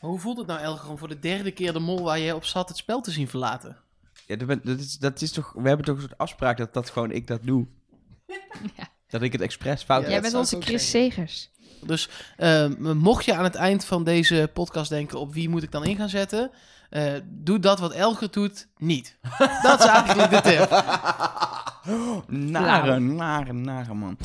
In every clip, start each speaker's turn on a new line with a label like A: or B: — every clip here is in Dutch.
A: Maar hoe voelt het nou, Elger, om voor de derde keer de mol waar je op zat het spel te zien verlaten?
B: Ja, dat, is, dat is toch... We hebben toch een soort afspraak dat, dat gewoon ik dat doe.
C: Ja.
B: Dat ik het expres fout
A: Ja,
C: Jij bent onze Chris
A: zeggen.
C: Segers.
A: Dus eh, mocht je aan het eind van deze podcast denken op wie moet ik dan in gaan zetten, eh, doe dat wat Elger doet niet. Dat is eigenlijk de tip.
B: Nare, nare, nare man.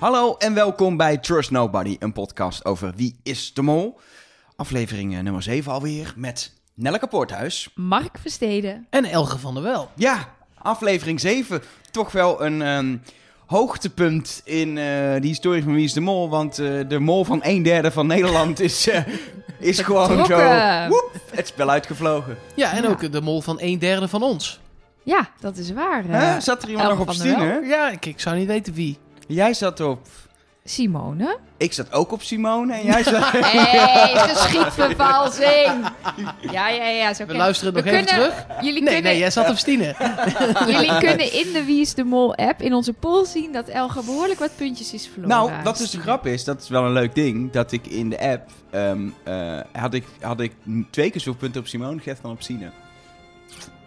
B: Hallo en welkom bij Trust Nobody, een podcast over wie is de mol. Aflevering eh, nummer 7 alweer met Nelleke Poorthuis.
C: Mark Versteden.
A: En Elger van der Wel.
B: Ja, aflevering 7. Toch wel een ehm, hoogtepunt in eh de historie van Wie is de Mol. Want eh, de mol van een derde van Nederland is, eh, is gewoon zo woep, het spel uitgevlogen.
A: Ja, en
C: Ja.
A: ook de mol van een derde van ons.
C: Ja, dat is waar.
B: Hè? Zat er iemand
C: Elge
B: nog op Stine?
A: Ja, ik, ik zou niet weten wie.
B: Jij zat op...
C: Simone.
B: Ik zat ook op Simone en jij zat...
C: Hey, geschiedvervalsing. Ja, ja, ja. Zo
A: We luisteren nog
C: We
A: even
C: kunnen-
A: terug.
C: Jullie
A: Nee,
C: kunnen,
A: nee, jij zat op Stine.
C: jullie kunnen in de Wie is de Mol app in onze poll zien dat Elge behoorlijk wat puntjes is verloren.
B: Nou, wat dus de grap is, dat is wel een leuk ding, dat ik in de app ehm, eh, had, ik, had ik twee keer zoveel punten op Simone gegeven dan op Sine.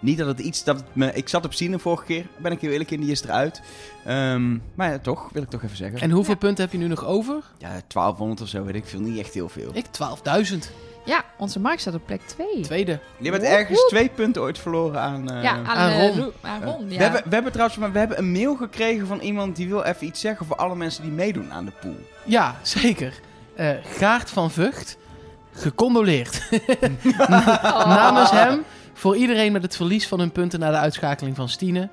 B: Niet dat het iets dat het me. Ik zat op Sine vorige keer, ben ik heel eerlijk in, die is eruit. Ehm, maar ja, toch, wil ik toch even zeggen.
A: En hoeveel punten heb je nu nog over?
B: Ja, 1200 of zo, weet ik veel, niet echt heel veel.
A: Ik 12.000.
C: Ja, onze Mark staat op plek 2.
A: Tweede.
B: Je bent ergens twee punten ooit verloren aan. eh,
C: Ja, aan,
A: aan
C: eh,
A: Ron.
C: Aan
B: eh,
C: Ron, ja.
B: we, hebben, we hebben trouwens maar we hebben een mail gekregen van iemand die wil even iets zeggen voor alle mensen die meedoen aan de pool.
A: Ja, zeker. Eh Gaart van Vught, gecondoleerd.
C: Oh.
A: Namens hem, voor iedereen met het verlies van hun punten na de uitschakeling van Stine.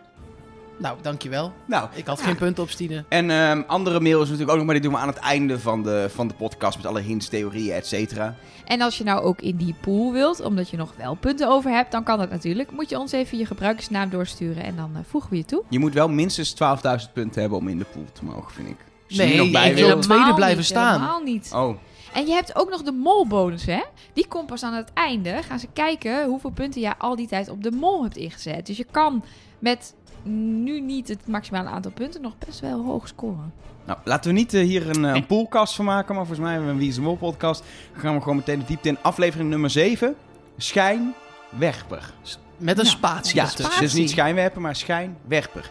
A: Nou, dankjewel.
B: Nou,
A: Ik had geen punten op Stine.
B: En ehm, andere mail is natuurlijk ook nog, maar die doen we aan het einde van de, van de podcast met alle hints, theorieën, et cetera.
C: En als je nou ook in die pool wilt, omdat je nog wel punten over hebt, dan kan dat natuurlijk. Moet je ons even je gebruikersnaam doorsturen en dan eh, voegen we je toe.
B: Je moet wel minstens 12.000 punten hebben om in de pool te mogen, vind ik. Je
A: Nee,
B: er nog bij
A: ik wil tweede blijven
C: niet,
A: staan.
C: Helemaal niet.
B: Oh,
C: En je hebt ook nog de molbonus, hè? Die komt pas aan het einde. Gaan ze kijken hoeveel punten jij al die tijd op de mol hebt ingezet. Dus je kan met nu niet het maximale aantal punten nog best wel hoog scoren.
B: nou laten we niet eh, hier een, eh, een poolcast van maken, maar volgens mij hebben we een Wie is de Mol podcast. Dan gaan we gewoon meteen de diepte in. Aflevering nummer 7, Schijnwerper.
A: Met een
C: Ja.
A: spatie
B: Ja, dus niet schijnwerper, maar schijnwerper.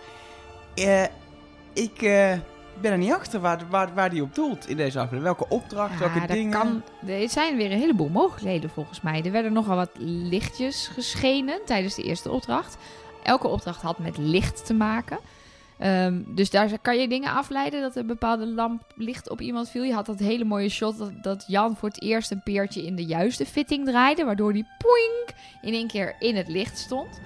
B: Eh, ik eh, ben er niet achter waar, waar, waar die op doelt in deze aflevering. Welke opdracht, welke
C: daar
B: dingen.
C: Kan, er zijn weer een heleboel mogelijkheden volgens mij. Er werden nogal wat lichtjes geschenen tijdens de eerste opdracht. Elke opdracht had met licht te maken. Ehm, dus daar kan je dingen afleiden dat een bepaalde lamp licht op iemand viel. Je had dat hele mooie shot dat, dat Jan voor het eerst een peertje in de juiste fitting draaide. Waardoor die poink in één keer in het licht stond.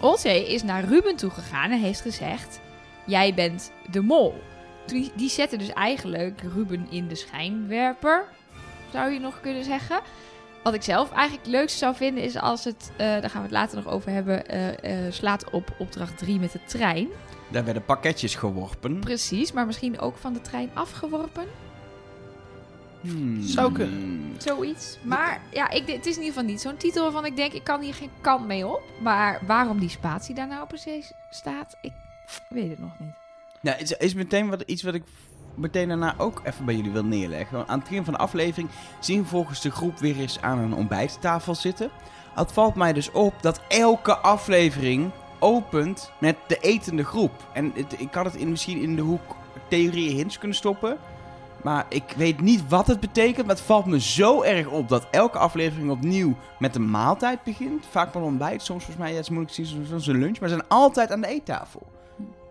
C: Olzee is naar Ruben toegegaan en heeft gezegd... Jij bent de mol. Die, die zette dus eigenlijk Ruben in de schijnwerper, zou je nog kunnen zeggen. Wat ik zelf eigenlijk het leukste zou vinden is als het, eh, daar gaan we het later nog over hebben, eh, eh, slaat op opdracht 3 met de trein.
B: Daar werden pakketjes geworpen.
C: Precies, maar misschien ook van de trein afgeworpen.
B: Hmm.
A: Zou kunnen.
C: Zoiets. Maar ja, ik, het is in ieder geval niet zo'n titel waarvan ik denk, ik kan hier geen kant mee op. Maar waarom die spatie daar nou precies staat, ik weet het nog niet.
B: Ja, is, is meteen wat, iets wat ik meteen daarna ook even bij jullie wil neerleggen. Aan het begin van de aflevering zien we volgens de groep weer eens aan een ontbijttafel zitten. Het valt mij dus op dat elke aflevering opent met de etende groep. En het- ik had het misschien in de hoek theorieën hints kunnen stoppen. Maar ik weet niet wat het betekent. Maar het valt me zo erg op dat elke aflevering opnieuw met een maaltijd begint. Vaak wel ontbijt, soms volgens mij, ja, het is moeilijk te zien, soms een lunch. Maar ze zijn altijd aan de eettafel.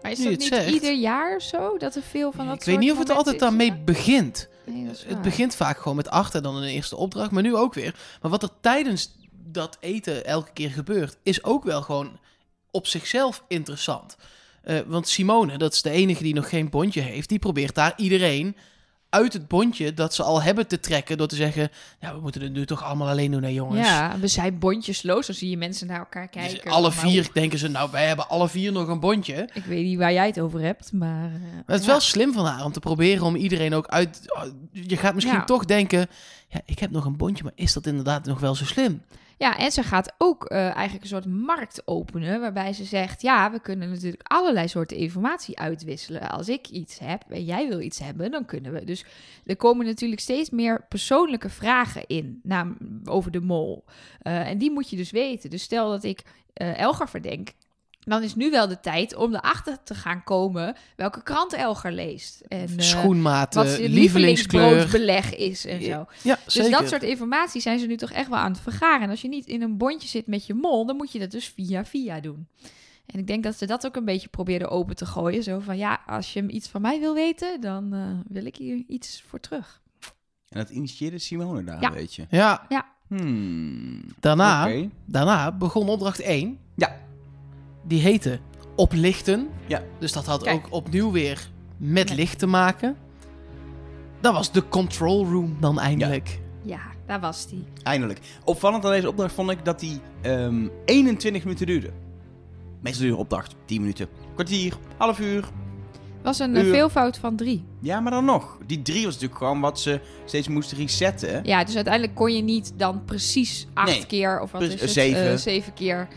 C: Maar is dat
A: het
C: niet
A: zegt.
C: ieder jaar zo? Dat er veel van dat
A: ik weet niet of het altijd daarmee begint.
C: Nee,
A: Het begint vaak gewoon met acht en dan een eerste opdracht, maar nu ook weer. Maar wat er tijdens dat eten elke keer gebeurt, is ook wel gewoon op zichzelf interessant. Eh, want Simone, dat is de enige die nog geen bondje heeft, die probeert daar iedereen uit het bondje dat ze al hebben te trekken door te zeggen, ja, we moeten het nu toch allemaal alleen doen, hè jongens.
C: Ja, we zijn bondjesloos. Dan zie je mensen naar elkaar
A: Dus
C: kijken.
A: alle
C: Maar
A: vier denken ze, nou, wij hebben alle vier nog een bondje.
C: Ik weet niet waar jij het over hebt, maar... eh,
A: Maar het is
C: ja.
A: wel slim van haar om te proberen om iedereen ook uit... Je gaat misschien
C: Ja.
A: toch denken... ja, ik heb nog een bondje, maar is dat inderdaad nog wel zo slim?
C: Ja, en ze gaat ook eh, eigenlijk een soort markt openen. Waarbij ze zegt: Ja, we kunnen natuurlijk allerlei soorten informatie uitwisselen. Als ik iets heb en jij wil iets hebben, dan kunnen we. Dus er komen natuurlijk steeds meer persoonlijke vragen in nam, over de mol. Eh, en die moet je dus weten. Dus stel dat ik eh Elgar verdenk. Dan is nu wel de tijd om erachter te gaan komen welke krant Elgar leest. En eh,
A: Schoenmaat,
C: wat
A: eh,
C: zijn is en zo.
A: Ja,
C: Dus
A: zeker.
C: dat soort informatie zijn ze nu toch echt wel aan het vergaren. En als je niet in een bondje zit met je mol, dan moet je dat dus via via doen. En ik denk dat ze dat ook een beetje probeerden open te gooien. Zo van, ja, als je iets van mij wil weten, dan eh, wil ik hier iets voor terug.
B: En dat initieerde Simone daar,
C: Ja.
B: weet je.
A: Ja,
B: Hmm.
A: daarna, daarna begon opdracht 1.
B: Ja.
A: Die heette Oplichten.
B: Ja.
A: Dus dat had
C: Kijk.
A: ook opnieuw weer met licht te maken. Dat was de control room dan eindelijk.
C: Ja, daar was die.
B: Eindelijk. Opvallend aan deze opdracht vond ik dat die ehm 21 minuten duurde. Meestal duurde een opdracht 10 minuten. Kwartier, half uur.
C: was een eh,
B: Uur.
C: veelvoud van drie.
B: Ja, maar dan nog. Die drie was natuurlijk gewoon wat ze steeds moesten resetten.
C: Ja, dus uiteindelijk kon je niet dan precies acht
B: Nee.
C: keer, of wat is het?
B: zeven.
C: Eh, zeven keer.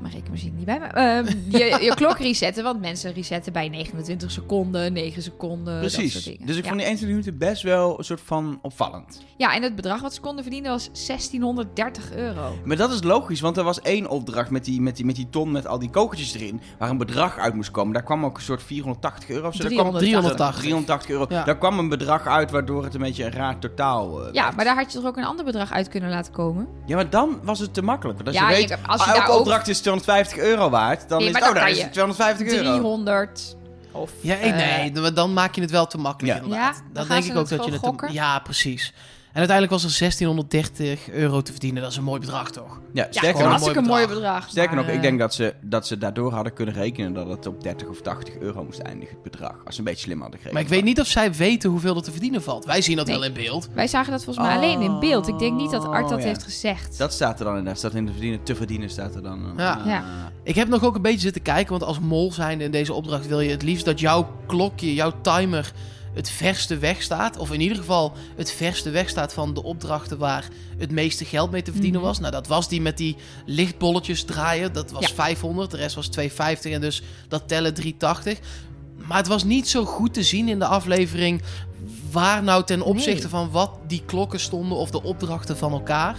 C: Mijn rekenmachine niet bij me. Ehm, je, je klok resetten, want mensen resetten bij 29 seconden, 9 seconden, dat
B: Precies.
C: soort dingen.
B: Dus ik
C: ja.
B: vond die 21 minuten best wel een soort van opvallend.
C: ja, en het bedrag wat ze konden verdienen was 1630 euro.
B: Maar dat is logisch, want er was één opdracht met die, met die, met die ton met al die kokertjes erin, waar een bedrag uit moest komen. Daar kwam ook een soort 480 euro of zo. Daar kwam
A: 380.
B: 380 euro.
A: Ja.
B: Daar kwam een bedrag uit waardoor het een beetje een raar totaal eh,
C: Ja,
B: werd.
C: maar daar had je toch ook een ander bedrag uit kunnen laten komen?
B: Ja, maar dan was het te makkelijk. Want als
C: Ja,
B: je
C: je-
B: weet,
C: als je daar
B: elke
C: ook-
B: opdracht is 250 euro waard, dan
C: Nee,
B: is het, oh,
C: dan
B: daar is het 250 euro.
C: 300 of...
A: Ja, nee, dan- dan maak je het wel te makkelijk
B: Ja.
A: inderdaad.
C: Ja, dan
A: dan denk ik ook dat je het... te-. Ja, precies. En uiteindelijk was er 1630 euro te verdienen. Dat is een mooi bedrag, toch?
B: Ja, sterker nog,
A: een
C: hartstikke
A: mooi
C: mooi
A: bedrag.
C: bedrag.
B: sterker
C: maar,
B: nog, ik
C: eh,
B: denk dat ze, dat ze daardoor hadden kunnen rekenen dat het op 30 of 80 euro moest eindigen, het bedrag. Als ze een beetje slim hadden gegeven.
A: Maar ik weet niet of zij weten hoeveel er te verdienen valt. Wij zien dat
C: Nee.
A: wel in beeld.
C: Wij zagen dat volgens mij alleen in beeld. Ik denk niet dat Art dat
B: Oh, ja.
C: heeft gezegd.
B: Dat staat er dan inderdaad. Staat in de verdienen, te verdienen staat er dan. eh,
A: Ja.
C: Ja.
A: Ik heb nog ook een beetje zitten kijken, want als mol zijnde in deze opdracht wil je het liefst dat jouw klokje, jouw timer het verste weg staat. Of in ieder geval het verste weg staat van de opdrachten waar het meeste geld mee te verdienen
C: Mhm.
A: was. Nou, dat was die met die lichtbolletjes draaien. Dat was
C: Ja.
A: 500, de rest was 250 en dus dat tellen 380. Maar het was niet zo goed te zien in de aflevering waar nou ten opzichte
C: Nee.
A: van wat die klokken stonden of de opdrachten van elkaar.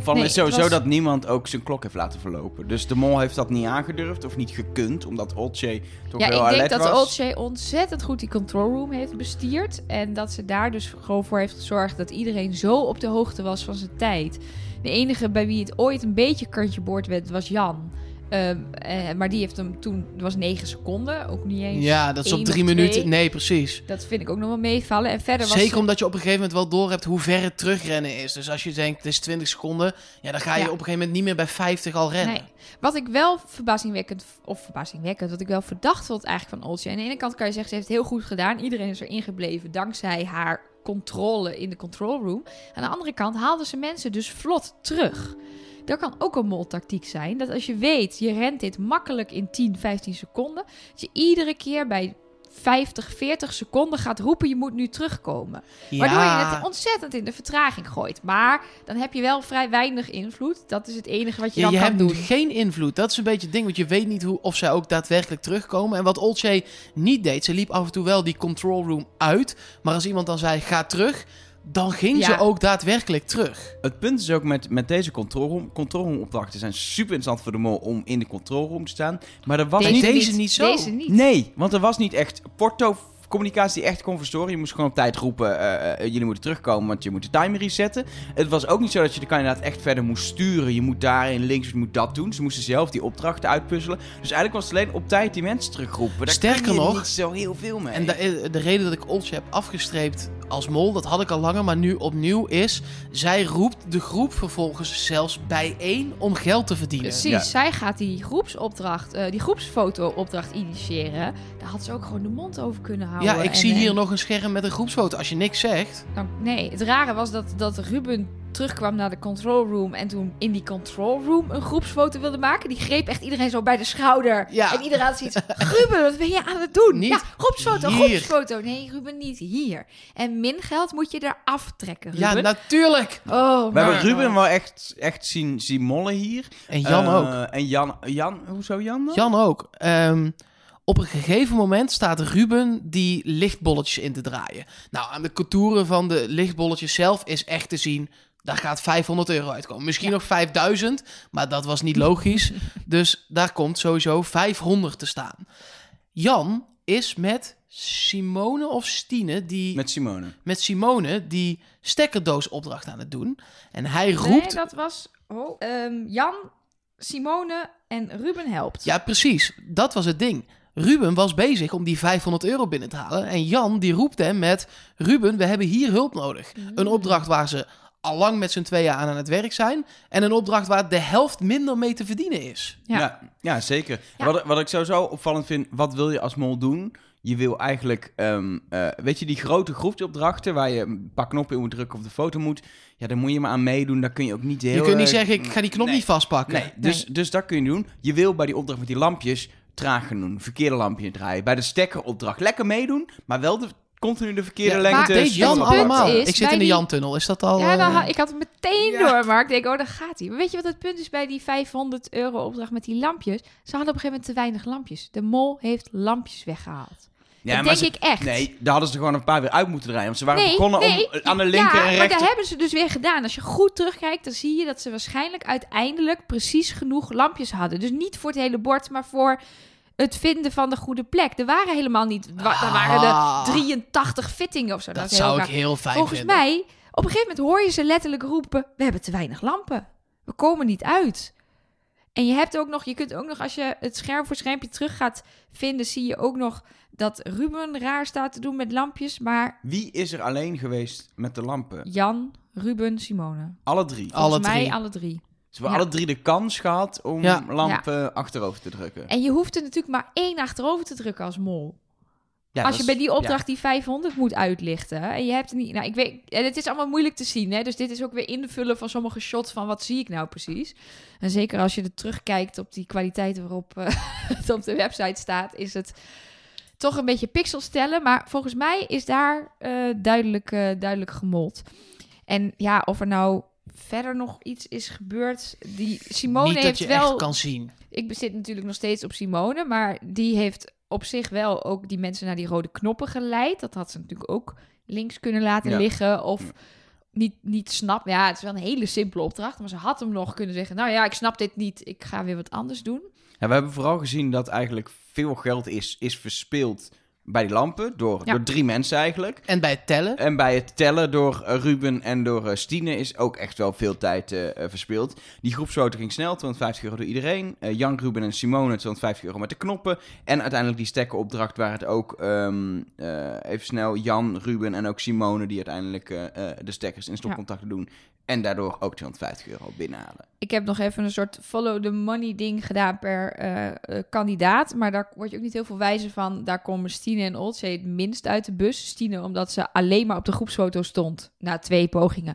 B: Van
C: Nee,
B: is sowieso
C: was-
B: dat niemand ook zijn klok heeft laten verlopen. Dus de mol heeft dat niet aangedurfd of niet gekund, omdat Olcay toch
C: Ja,
B: wel
C: ik denk
B: alert
C: dat
B: was.
C: Olcay ontzettend goed die control room heeft bestierd. En dat ze daar dus gewoon voor heeft gezorgd dat iedereen zo op de hoogte was van zijn tijd. De enige bij wie het ooit een beetje kantje boord werd, was Jan. Ehm, eh, maar die heeft hem toen, het was 9 seconden, ook niet eens.
A: Ja, dat is op drie minuten. Nee, precies.
C: Dat vind ik ook nog wel meevallen. En verder was
A: Zeker
C: ze-
A: omdat je op een gegeven moment wel door hebt hoe ver het terugrennen is. Dus als je denkt, het is 20 seconden, ja, dan ga je
C: Ja.
A: op een gegeven moment niet meer bij 50 al rennen.
C: Nee. Wat ik wel verbazingwekkend, of verbazingwekkend, wat ik wel verdacht vond eigenlijk van Olcay. Aan de ene kant kan je zeggen, ze heeft het heel goed gedaan. Iedereen is erin gebleven dankzij haar controle in de control room. Aan de andere kant haalde ze mensen dus vlot terug. Dat kan ook een moltactiek zijn. Dat als je weet, je rent dit makkelijk in 10, 15 seconden. Dat je iedere keer bij 50, 40 seconden gaat roepen, je moet nu terugkomen. Waardoor je het ontzettend in de vertraging gooit. Maar dan heb je wel vrij weinig invloed. Dat is het enige wat je
A: Ja,
C: dan
A: je
C: kan
A: hebt
C: doen.
A: geen invloed. Dat is een beetje het ding, want je weet niet hoe, of zij ook daadwerkelijk terugkomen. En wat Olcay niet deed, ze liep af en toe wel die control room uit. Maar als iemand dan zei, ga terug, dan ging
C: Ja.
A: ze ook daadwerkelijk terug.
B: Het punt is ook met, met deze control room. Control room opdrachten zijn super interessant voor de mol om in de control room te staan. Maar er was
A: Deze
B: niet...
A: deze niet zo.
C: Deze niet.
B: Nee, want er was niet echt porto communicatie die echt kon verstoren. Je moest gewoon op tijd roepen, eh, eh, jullie moeten terugkomen, want je moet de timer resetten. Het was ook niet zo dat je de kandidaat echt verder moest sturen. Je moet daarin links, je moet dat doen. Ze moesten zelf die opdrachten uitpuzzelen. Dus eigenlijk was het alleen op tijd die mensen terugroepen. Daar
A: Sterker nog-
B: niet zo heel veel mee.
A: En de, de reden dat ik Olcay heb afgestreept als mol, dat had ik al langer, maar nu opnieuw is... zij roept de groep vervolgens zelfs bijeen om geld te verdienen.
C: Precies,
B: Ja.
C: zij gaat die groepsopdracht, eh, die groepsfoto-opdracht initiëren. Daar had ze ook gewoon de mond over kunnen houden.
A: Ja, ik
C: En,
A: zie
C: eh,
A: hier nog een scherm met een groepsfoto. Als je niks zegt...
C: dan- nee, het rare was dat, dat Ruben terugkwam naar de control room en toen in die control room een groepsfoto wilde maken. Die greep echt iedereen zo bij de schouder.
A: Ja.
C: En iedereen had zoiets Ruben, wat ben je aan het doen?
A: Niet
C: ja, groepsfoto,
A: hier.
C: groepsfoto. Nee, Ruben, niet hier. En min geld moet je er aftrekken, Ruben.
A: Ja, natuurlijk.
C: Oh,
B: We hebben
C: maar-
B: Ruben wel echt, echt zien, zien mollen hier.
A: En Jan
B: Eh,
A: ook.
B: En Jan, Jan, hoezo Jan dan?
A: Jan ook. Ehm, op een gegeven moment staat Ruben die lichtbolletjes in te draaien. Nou, aan de contouren van de lichtbolletjes zelf is echt te zien... daar gaat 500 euro uitkomen. Misschien
C: Ja.
A: nog 5000, maar dat was niet logisch. dus daar komt sowieso 500 te staan. Jan is met Simone of Stine... die
B: Met Simone.
A: met Simone die stekkerdoosopdracht aan het doen. En hij roept...
C: Nee, dat was oh, ehm, Jan, Simone en Ruben helpt.
A: Ja, precies. Dat was het ding. Ruben was bezig om die 500 euro binnen te halen. En Jan die roept hem met... Ruben, we hebben hier hulp nodig. Een opdracht waar ze al lang met z'n tweeën aan aan het werk zijn. En een opdracht waar de helft minder mee te verdienen is.
C: Ja.
B: Ja, ja, zeker.
C: Ja.
B: Wat, wat ik sowieso opvallend vind, wat wil je als mol doen? Je wil eigenlijk, ehm, eh, weet je, die grote groepsopdrachten waar je een paar knoppen in moet drukken of de foto moet. Ja, daar moet je maar aan meedoen. Daar kun je ook niet heel
A: je kunt niet zeggen, ik ga die knop
B: Nee.
A: niet vastpakken.
B: Nee, dus, dus dat kun je doen. Je wil bij die opdracht met die lampjes traag gaan doen. Verkeerde lampje draaien. Bij de stekkeropdracht lekker meedoen, maar wel de, continu de verkeerde
A: Ja,
B: lengte.
C: maar
A: Deed Jan allemaal.
C: is,
A: ik zit in de Jan-tunnel. Is dat al...
C: Ja, dan
A: eh,
C: ik had het meteen
B: Ja.
C: door, maar ik denk, oh, daar gaat hij. Maar weet je wat het punt is bij die 500 euro opdracht met die lampjes? Ze hadden op een gegeven moment te weinig lampjes. De mol heeft lampjes weggehaald.
B: Ja,
C: dat
B: maar
C: denk
B: ze-
C: ik echt.
B: Nee, daar hadden ze gewoon een paar weer uit moeten draaien. Want ze waren
C: Nee,
B: begonnen
C: nee,
B: om, aan de linker
C: ja,
B: en
C: maar
B: rechter...
C: dat hebben ze dus weer gedaan. Als je goed terugkijkt, dan zie je dat ze waarschijnlijk uiteindelijk precies genoeg lampjes hadden. Dus niet voor het hele bord, maar voor het vinden van de goede plek. Er waren helemaal niet... wa- Er waren
A: Ah.
C: er 83 fittingen of zo.
A: Dat zou
C: heel
A: ik heel fijn
C: Volgens
A: vinden.
C: mij, op een gegeven moment hoor je ze letterlijk roepen: We hebben te weinig lampen. We komen niet uit. En je hebt ook nog, je kunt ook nog, als je het scherm voor schermpje terug gaat vinden, zie je ook nog dat Ruben raar staat te doen met lampjes. Maar
B: Wie is er alleen geweest met de lampen?
C: Jan, Ruben, Simone.
B: Alle drie.
A: Alle
C: Volgens mij
A: drie.
C: alle drie.
B: Ze hebben
C: Ja.
B: alle drie de kans gehad om
A: Ja.
B: lampen achterover te drukken.
C: En je hoeft er natuurlijk maar één achterover te drukken als mol.
B: Ja,
C: als je
B: is-
C: bij die opdracht die 500 moet uitlichten en je hebt niet, nou ik weet, en het is allemaal moeilijk te zien, hè? Dus dit is ook weer invullen van sommige shots van wat zie ik nou precies. En zeker als je er terugkijkt op die kwaliteit waarop eh, het op de website staat, is het toch een beetje pixels tellen. Maar volgens mij is daar eh, duidelijk, eh, duidelijk gemold. En ja, of er nou verder nog iets is gebeurd, die Simone
A: niet dat
C: heeft
A: je
C: wel
A: echt kan zien.
C: ik zit natuurlijk nog steeds op Simone, maar die heeft op zich wel ook die mensen naar die rode knoppen geleid. Dat had ze natuurlijk ook links kunnen laten
B: Ja.
C: liggen of niet, niet snap. Ja, het is wel een hele simpele opdracht, maar ze had hem nog kunnen zeggen, nou ja, ik snap dit niet, ik ga weer wat anders doen.
B: We hebben vooral gezien dat eigenlijk veel geld is, is verspeeld bij die lampen. Door,
C: Ja.
B: door drie mensen eigenlijk.
A: En bij het tellen.
B: En bij het tellen door eh, Ruben en door eh, Stine is ook echt wel veel tijd eh, verspeeld. Die groepsfoto ging snel, 250 euro door iedereen. Jan, Ruben en Simone, 250 euro met de knoppen. En uiteindelijk die stekkenopdracht waar het ook, eh, even snel, Jan, Ruben en ook Simone... die uiteindelijk de stekkers in stopcontacten doen. En daardoor ook 250 euro binnenhalen.
C: Ik heb nog even een soort follow the money ding gedaan per eh, eh, kandidaat. Maar daar word je ook niet heel veel wijzer van. Daar komen Stine en Oldsey het minst uit de bus. Stine omdat ze alleen maar op de groepsfoto stond. Na twee pogingen.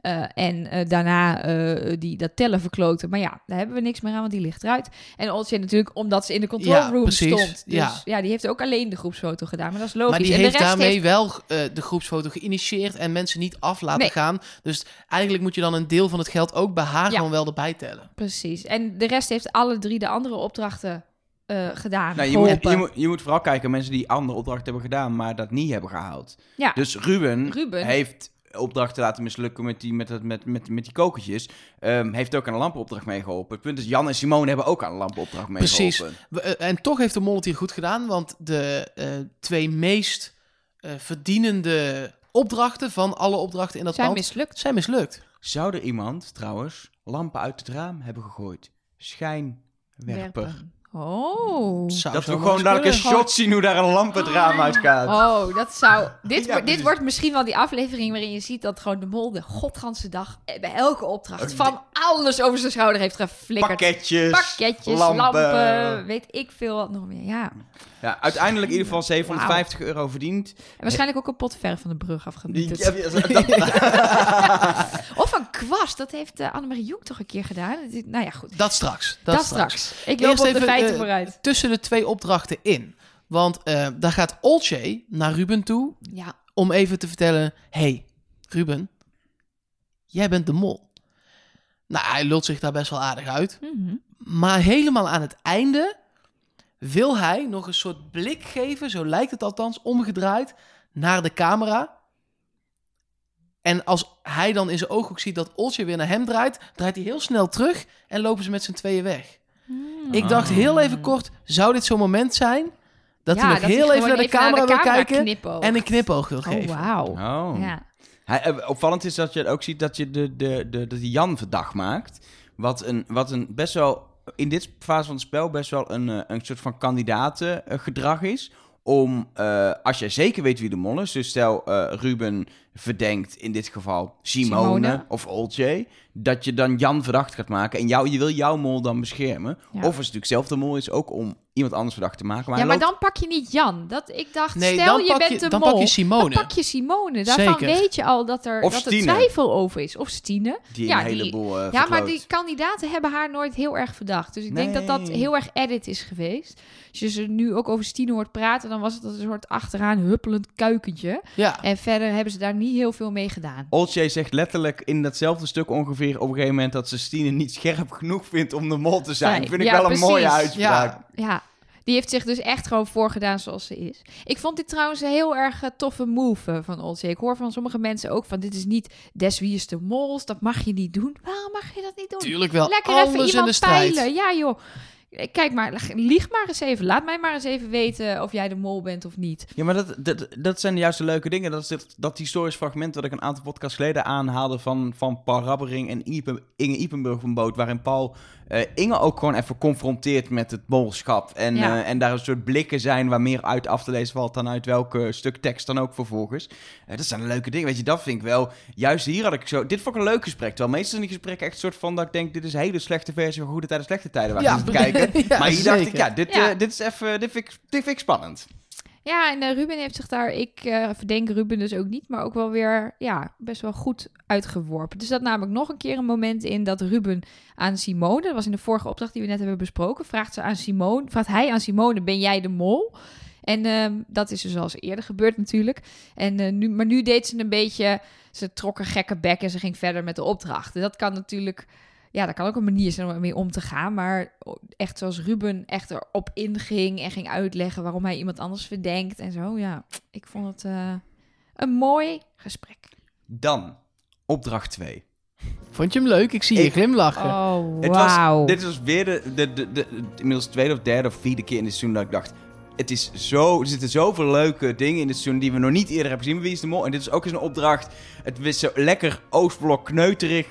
C: Eh, en eh, daarna eh, die, dat tellen verkloten. Maar ja, daar hebben we niks meer aan, want die ligt eruit. En Oldsey natuurlijk omdat ze in de control
A: Ja,
C: room
A: precies.
C: stond. Dus ja.
A: Ja.
C: die heeft ook alleen de groepsfoto gedaan. Maar dat is logisch.
A: Maar die
C: en de
A: heeft
C: rest
A: daarmee
C: heeft-
A: wel eh, de groepsfoto geïnitieerd en mensen niet af laten
C: Nee.
A: gaan. Dus eigenlijk moet je dan een deel van het geld ook bij haar
C: Ja.
A: gewoon wel erbij tellen.
C: Precies. En de rest heeft alle drie de andere opdrachten eh, gedaan.
B: Nou, je, moet, je, moet, je moet vooral kijken mensen die andere opdrachten hebben gedaan... maar dat niet hebben gehaald.
C: Ja.
B: Dus Ruben,
C: Ruben.
B: heeft opdrachten laten mislukken met die, met, dat- met, met, met die kokertjes. Ehm, heeft ook aan een lampenopdracht meegeholpen. Het punt is, Jan en Simone hebben ook aan een lampenopdracht meegeholpen.
A: Precies. Eh, en toch heeft de mol het hier goed gedaan, want de eh, twee meest eh, verdienende opdrachten van alle opdrachten in dat
C: zijn
A: pand
C: mislukt.
A: zijn mislukt.
B: Zou er iemand trouwens lampen uit het raam hebben gegooid? Schijnwerper.
C: Werpen. Oh.
A: Zou
B: Dat we gewoon dadelijk een shot zien hoe daar een lamp het raam uit gaat.
C: Oh, dat zou. Dit,
B: Ja,
C: dit wordt misschien wel die aflevering waarin je ziet dat gewoon de mol de godganse dag bij elke opdracht van alles over zijn schouder heeft geflikkerd.
B: Pakketjes,
C: Pakketjes,
B: lampen.
C: lampen. weet ik veel wat nog meer. Ja.
B: Ja, uiteindelijk in ieder geval 750 euro verdiend.
C: En waarschijnlijk ook een pot ver van de brug afgemieterd.
B: Ja,
C: Of een Dat heeft uh, Annemarie Joek toch een keer gedaan? Nou ja, goed.
A: Dat straks. Dat,
C: Dat straks. Ik loop
A: Eerst
C: op de
A: even,
C: feiten
A: eh,
C: vooruit.
A: Tussen de twee opdrachten in. Want eh, daar gaat Olcay naar Ruben toe
C: Ja.
A: om even te vertellen... hey, Ruben, jij bent de mol. Nou, hij lult zich daar best wel aardig uit.
C: Mhm.
A: Maar helemaal aan het einde wil hij nog een soort blik geven, zo lijkt het althans, omgedraaid naar de camera. En als hij dan in zijn ooghoek ziet dat Olsje weer naar hem draait, draait hij heel snel terug en lopen ze met z'n tweeën weg.
C: Hmm.
A: Ik dacht heel even kort, zou dit zo'n moment zijn dat
C: Ja,
A: hij nog heel even naar de camera wil kijken
C: knipoogt.
A: en een knipoog wil
C: Oh,
A: geven?
C: wauw.
B: Oh.
C: Ja.
B: Hij, eh, opvallend is dat je ook ziet dat je de, de, de, dat die Jan verdacht maakt. Wat een, wat een best wel, in dit fase van het spel, best wel een, eh, een soort van kandidatengedrag is. Om, eh, als jij zeker weet wie de mol is, dus stel eh, Ruben verdenkt in dit geval Simone,
C: Simone.
B: of Olcay, dat je dan Jan verdacht gaat maken. En jou, je wil jouw mol dan beschermen.
C: Ja.
B: Of als het natuurlijk zelf de mol is, ook om iemand anders verdacht te maken. Maar
C: ja, maar
B: loopt-
C: dan pak je niet Jan. Dat, ik dacht,
A: Nee,
C: stel je bent
A: je-
C: de
A: dan
C: mol.
A: pak je Simone.
C: Dan pak je Simone. Daarvan
A: Zeker.
C: weet je al dat er,
B: Of
C: dat er twijfel over is. Of Stine.
B: die
C: ja,
B: een
C: die-
B: heleboel eh,
C: Ja, maar die kandidaten hebben haar nooit heel erg verdacht. Dus ik denk dat dat heel erg edit is geweest. Als je ze nu ook over Stine hoort praten, dan was het een soort achteraan huppelend kuikentje.
A: Ja,
C: En verder hebben ze daar niet heel veel mee gedaan.
B: Olcay zegt letterlijk in datzelfde stuk ongeveer op een gegeven moment dat ze Stine niet scherp genoeg vindt om de mol te zijn.
C: Nee,
B: Vind ik
C: ja,
B: wel een mooie uitspraak.
A: ja.
C: Ja, die heeft zich dus echt gewoon voorgedaan zoals ze is. Ik vond dit trouwens een heel erg eh, toffe move eh, van Olsey. Ik hoor van sommige mensen ook van dit is niet des wie is de mols, dat mag je niet doen. Waarom mag je dat niet doen?
A: tuurlijk wel.
C: Lekker
A: Alles
C: even
A: in de
C: iemand
A: strijd.
C: peilen. Ja joh. Kijk maar, lieg maar eens even. Laat mij maar eens even weten of jij de mol bent of niet.
B: Ja, maar dat, dat, dat zijn de juiste leuke dingen. Dat is dit, dat historisch fragment dat ik een aantal podcasts geleden aanhaalde van, van Paul Rabbering en Inge, Inge Ipenburg van Boot. Waarin Paul eh, Inge ook gewoon even confronteert met het molschap. En,
C: Ja.
B: eh, en daar een soort blikken zijn waar meer uit af te lezen valt dan uit welke stuk tekst dan ook vervolgens. Eh, dat zijn leuke dingen. Weet je, dat vind ik wel. Juist hier had ik zo. Dit vond ik een leuk gesprek. Terwijl meestal in die gesprekken echt een soort van dat ik denk: dit is een hele slechte versie van Goede Tijden, Slechte Tijden. Waar
A: Ja,
B: te kijken.
A: ja,
B: maar hier dacht ik: ja, dit,
C: Ja.
B: eh, dit is even. Dit vind, ik, dit vind ik spannend.
C: Ja, en eh, Ruben heeft zich daar, ik eh, verdenk Ruben dus ook niet, maar ook wel weer, ja, best wel goed uitgeworpen. Dus dat namelijk nog een keer een moment in dat Ruben aan Simone, dat was in de vorige opdracht die we net hebben besproken, vraagt ze aan Simone, vraagt hij aan Simone, ben jij de mol? En ehm, dat is dus al eerder gebeurd natuurlijk. En, eh, nu, maar nu deed ze een beetje, ze trok een gekke bek en ze ging verder met de opdrachten. Dat kan natuurlijk, ja, dat kan ook een manier zijn om ermee om te gaan. Maar echt zoals Ruben echt erop inging en ging uitleggen waarom hij iemand anders verdenkt en zo. Ja, ik vond het eh, een mooi gesprek.
B: Dan, opdracht 2.
A: Vond je hem leuk? Ik zie je
B: Ik-
A: glimlachen.
C: Oh,
B: was, dit was weer de, de, de, de, inmiddels tweede of derde of vierde keer in dit seizoen dat ik dacht... Het is zo, er zitten zoveel leuke dingen in dit seizoen die we nog niet eerder hebben gezien. Wie is de mol? En dit is ook eens een opdracht. Het was zo lekker Oostblok kneuterig.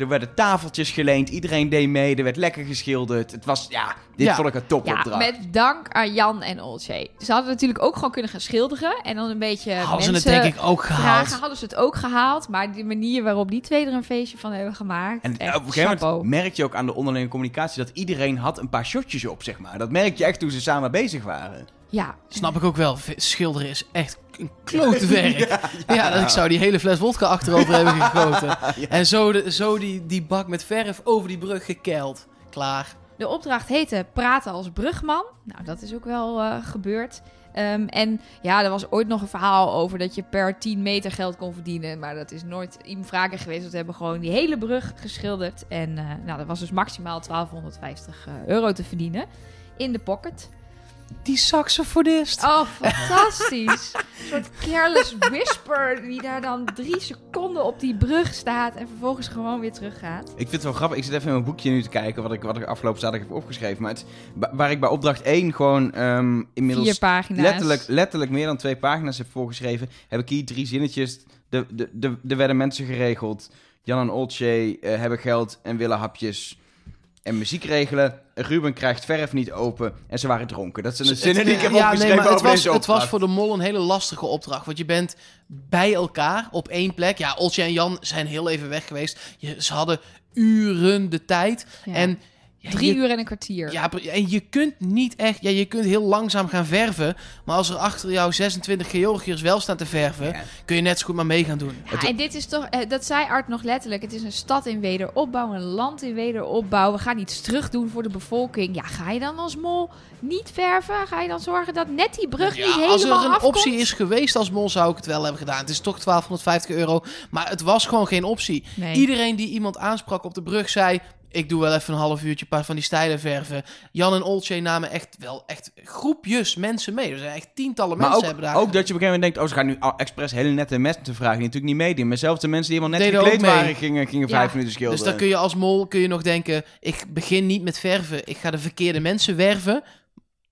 B: Er werden tafeltjes geleend. Iedereen deed mee. Er werd lekker geschilderd. Het was, ja, dit
A: Ja.
B: vond ik een
C: Ja,
B: topopdracht.
C: met dank aan Jan en Olsje. Ze hadden natuurlijk ook gewoon kunnen gaan schilderen en dan een beetje
A: Hadden ze het denk ik ook gehaald.
C: vragen. Hadden ze het ook gehaald, maar die manier waarop die twee er een feestje van hebben gemaakt.
B: En
C: echt
B: op een gegeven
C: chapeau.
B: moment merk je ook aan de onderlinge communicatie dat iedereen had een paar shotjes op, zeg maar. Dat merk je echt toen ze samen bezig waren.
C: Ja,
A: Snap ik ook wel. Schilderen is echt een klote werk. ja, dat ik zou die hele fles wodka achterover hebben gegoten. En zo, de, zo die, die bak met verf over die brug gekeild. Klaar.
C: De opdracht heette Praten als brugman. Nou, dat is ook wel eh, gebeurd. Ehm, en ja, er was ooit nog een verhaal over dat je per 10 meter geld kon verdienen. Maar dat is nooit iemand vragen geweest. Want we hebben gewoon die hele brug geschilderd. En eh, nou, dat was dus maximaal 1250 eh, euro te verdienen. In de pocket.
A: Die saxofonist.
C: Oh, fantastisch. een soort careless whisper die daar dan drie seconden op die brug staat. En vervolgens gewoon weer teruggaat.
B: Ik vind het wel grappig. Ik zit even in mijn boekje nu te kijken wat ik, wat ik afgelopen zaterdag heb opgeschreven. Maar het, wa- waar ik bij opdracht 1 gewoon ehm, inmiddels
C: Vier pagina's.
B: letterlijk, letterlijk meer dan twee pagina's heb voorgeschreven, heb ik hier drie zinnetjes. De, de, de, er werden mensen geregeld. Jan en Olcay eh, hebben geld en willen hapjes en muziek regelen. Ruben krijgt verf niet open en ze waren dronken. Dat zijn de zinnen die ik heb
A: ja,
B: opgeschreven
A: nee, maar het was,
B: deze
A: het was voor de mol een hele lastige opdracht. Want je bent bij elkaar op één plek. Ja, Oltje en Jan zijn heel even weg geweest. Je, ze hadden uren de tijd.
C: Ja.
A: En Ja,
C: Drie
A: je-
C: uur en een kwartier.
A: Ja, en je kunt niet echt... Ja, je kunt heel langzaam gaan verven. Maar als er achter jou 26 Georgiërs wel staan te verven...
B: Ja.
A: kun je net zo goed maar mee gaan doen.
C: Ja, en dit is toch, eh, dat zei Art nog letterlijk. Het is een stad in wederopbouw, een land in wederopbouw. We gaan iets terug doen voor de bevolking. Ja, ga je dan als mol niet verven? Ga je dan zorgen dat net die brug niet
A: Ja,
C: helemaal
A: als er een
C: afkomt?
A: optie is geweest als mol, zou ik het wel hebben gedaan. Het is toch 1250 euro. Maar het was gewoon geen optie.
C: Nee.
A: Iedereen die iemand aansprak op de brug zei... Ik doe wel even een half uurtje een paar van die stijlen verven. Jan en Olcay namen echt wel echt groepjes mensen mee. Er zijn echt tientallen
B: Maar
A: mensen
B: ook,
A: hebben daar...
B: ook dat je op een gegeven moment denkt, oh, ze gaan nu expres hele nette mensen vragen die natuurlijk niet meedoen. Maar zelfs de mensen die helemaal net
A: Deden
B: gekleed waren, gingen, gingen
C: Ja.
B: vijf minuten schilderen.
A: Dus dan kun je als mol kun je nog denken... Ik begin niet met verven. Ik ga de verkeerde mensen werven.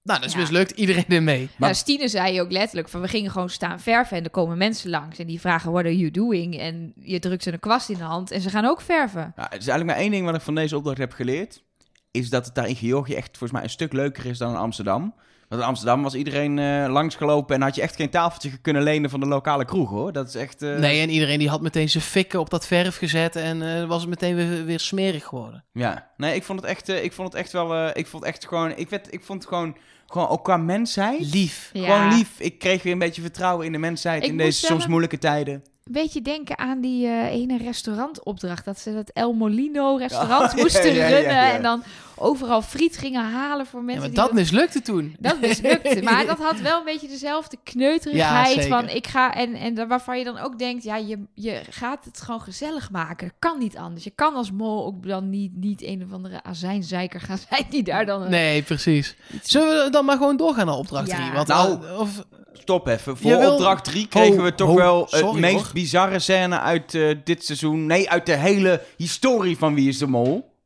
A: Nou, dat is
C: Ja.
A: mislukt. Iedereen er mee.
B: Maar-
C: Nou, Stine zei ook letterlijk van we gingen gewoon staan verven en er komen mensen langs en die vragen what are you doing en je drukt ze een kwast in de hand en ze gaan ook verven.
B: Nou, het is eigenlijk maar één ding wat ik van deze opdracht heb geleerd. Is dat het daar in Georgië echt volgens mij een stuk leuker is dan in Amsterdam. Want in Amsterdam was iedereen eh, langsgelopen en had je echt geen tafeltje kunnen lenen van de lokale kroeg hoor. Dat is echt... eh,
A: Nee, en iedereen die had meteen zijn fikken op dat verf gezet. En eh, was het meteen weer, weer smerig geworden.
B: Ja, nee, ik vond het echt, ik vond het echt wel, eh, ik vond het echt gewoon, ik, werd, ik vond het gewoon, gewoon ook qua mensheid.
A: Lief.
C: Ja.
B: Gewoon lief. Ik kreeg weer een beetje vertrouwen in de mensheid
C: Ik
B: in deze soms moeilijke tijden.
C: Een beetje denken aan die eh, ene restaurantopdracht. Dat ze dat El Molino restaurant moesten
B: ja, ja,
C: runnen.
B: ja.
C: En dan overal friet gingen halen voor
A: Ja,
C: mensen
A: maar
C: die
A: dat mislukte toen.
C: Dat mislukte. Maar dat had wel een beetje dezelfde kneuterigheid van ik ga en, en daar- waarvan je dan ook denkt, ja, je, je gaat het gewoon gezellig maken. Dat kan niet anders. Je kan als mol ook dan niet, niet een of andere azijnzeiker gaan zijn die daar dan een-
A: Nee, precies. Zullen we dan maar gewoon doorgaan naar opdracht
C: Ja.
A: 3? Want,
B: Nou,
A: eh, of,
B: Stop even. Voor
A: wil-
B: opdracht 3 kregen
A: Ho,
B: we toch
A: ho,
B: wel het
A: sorry,
B: meest
A: hoor.
B: Bizarre scène uit eh, dit seizoen. Nee, uit de hele historie van Wie is de Mol.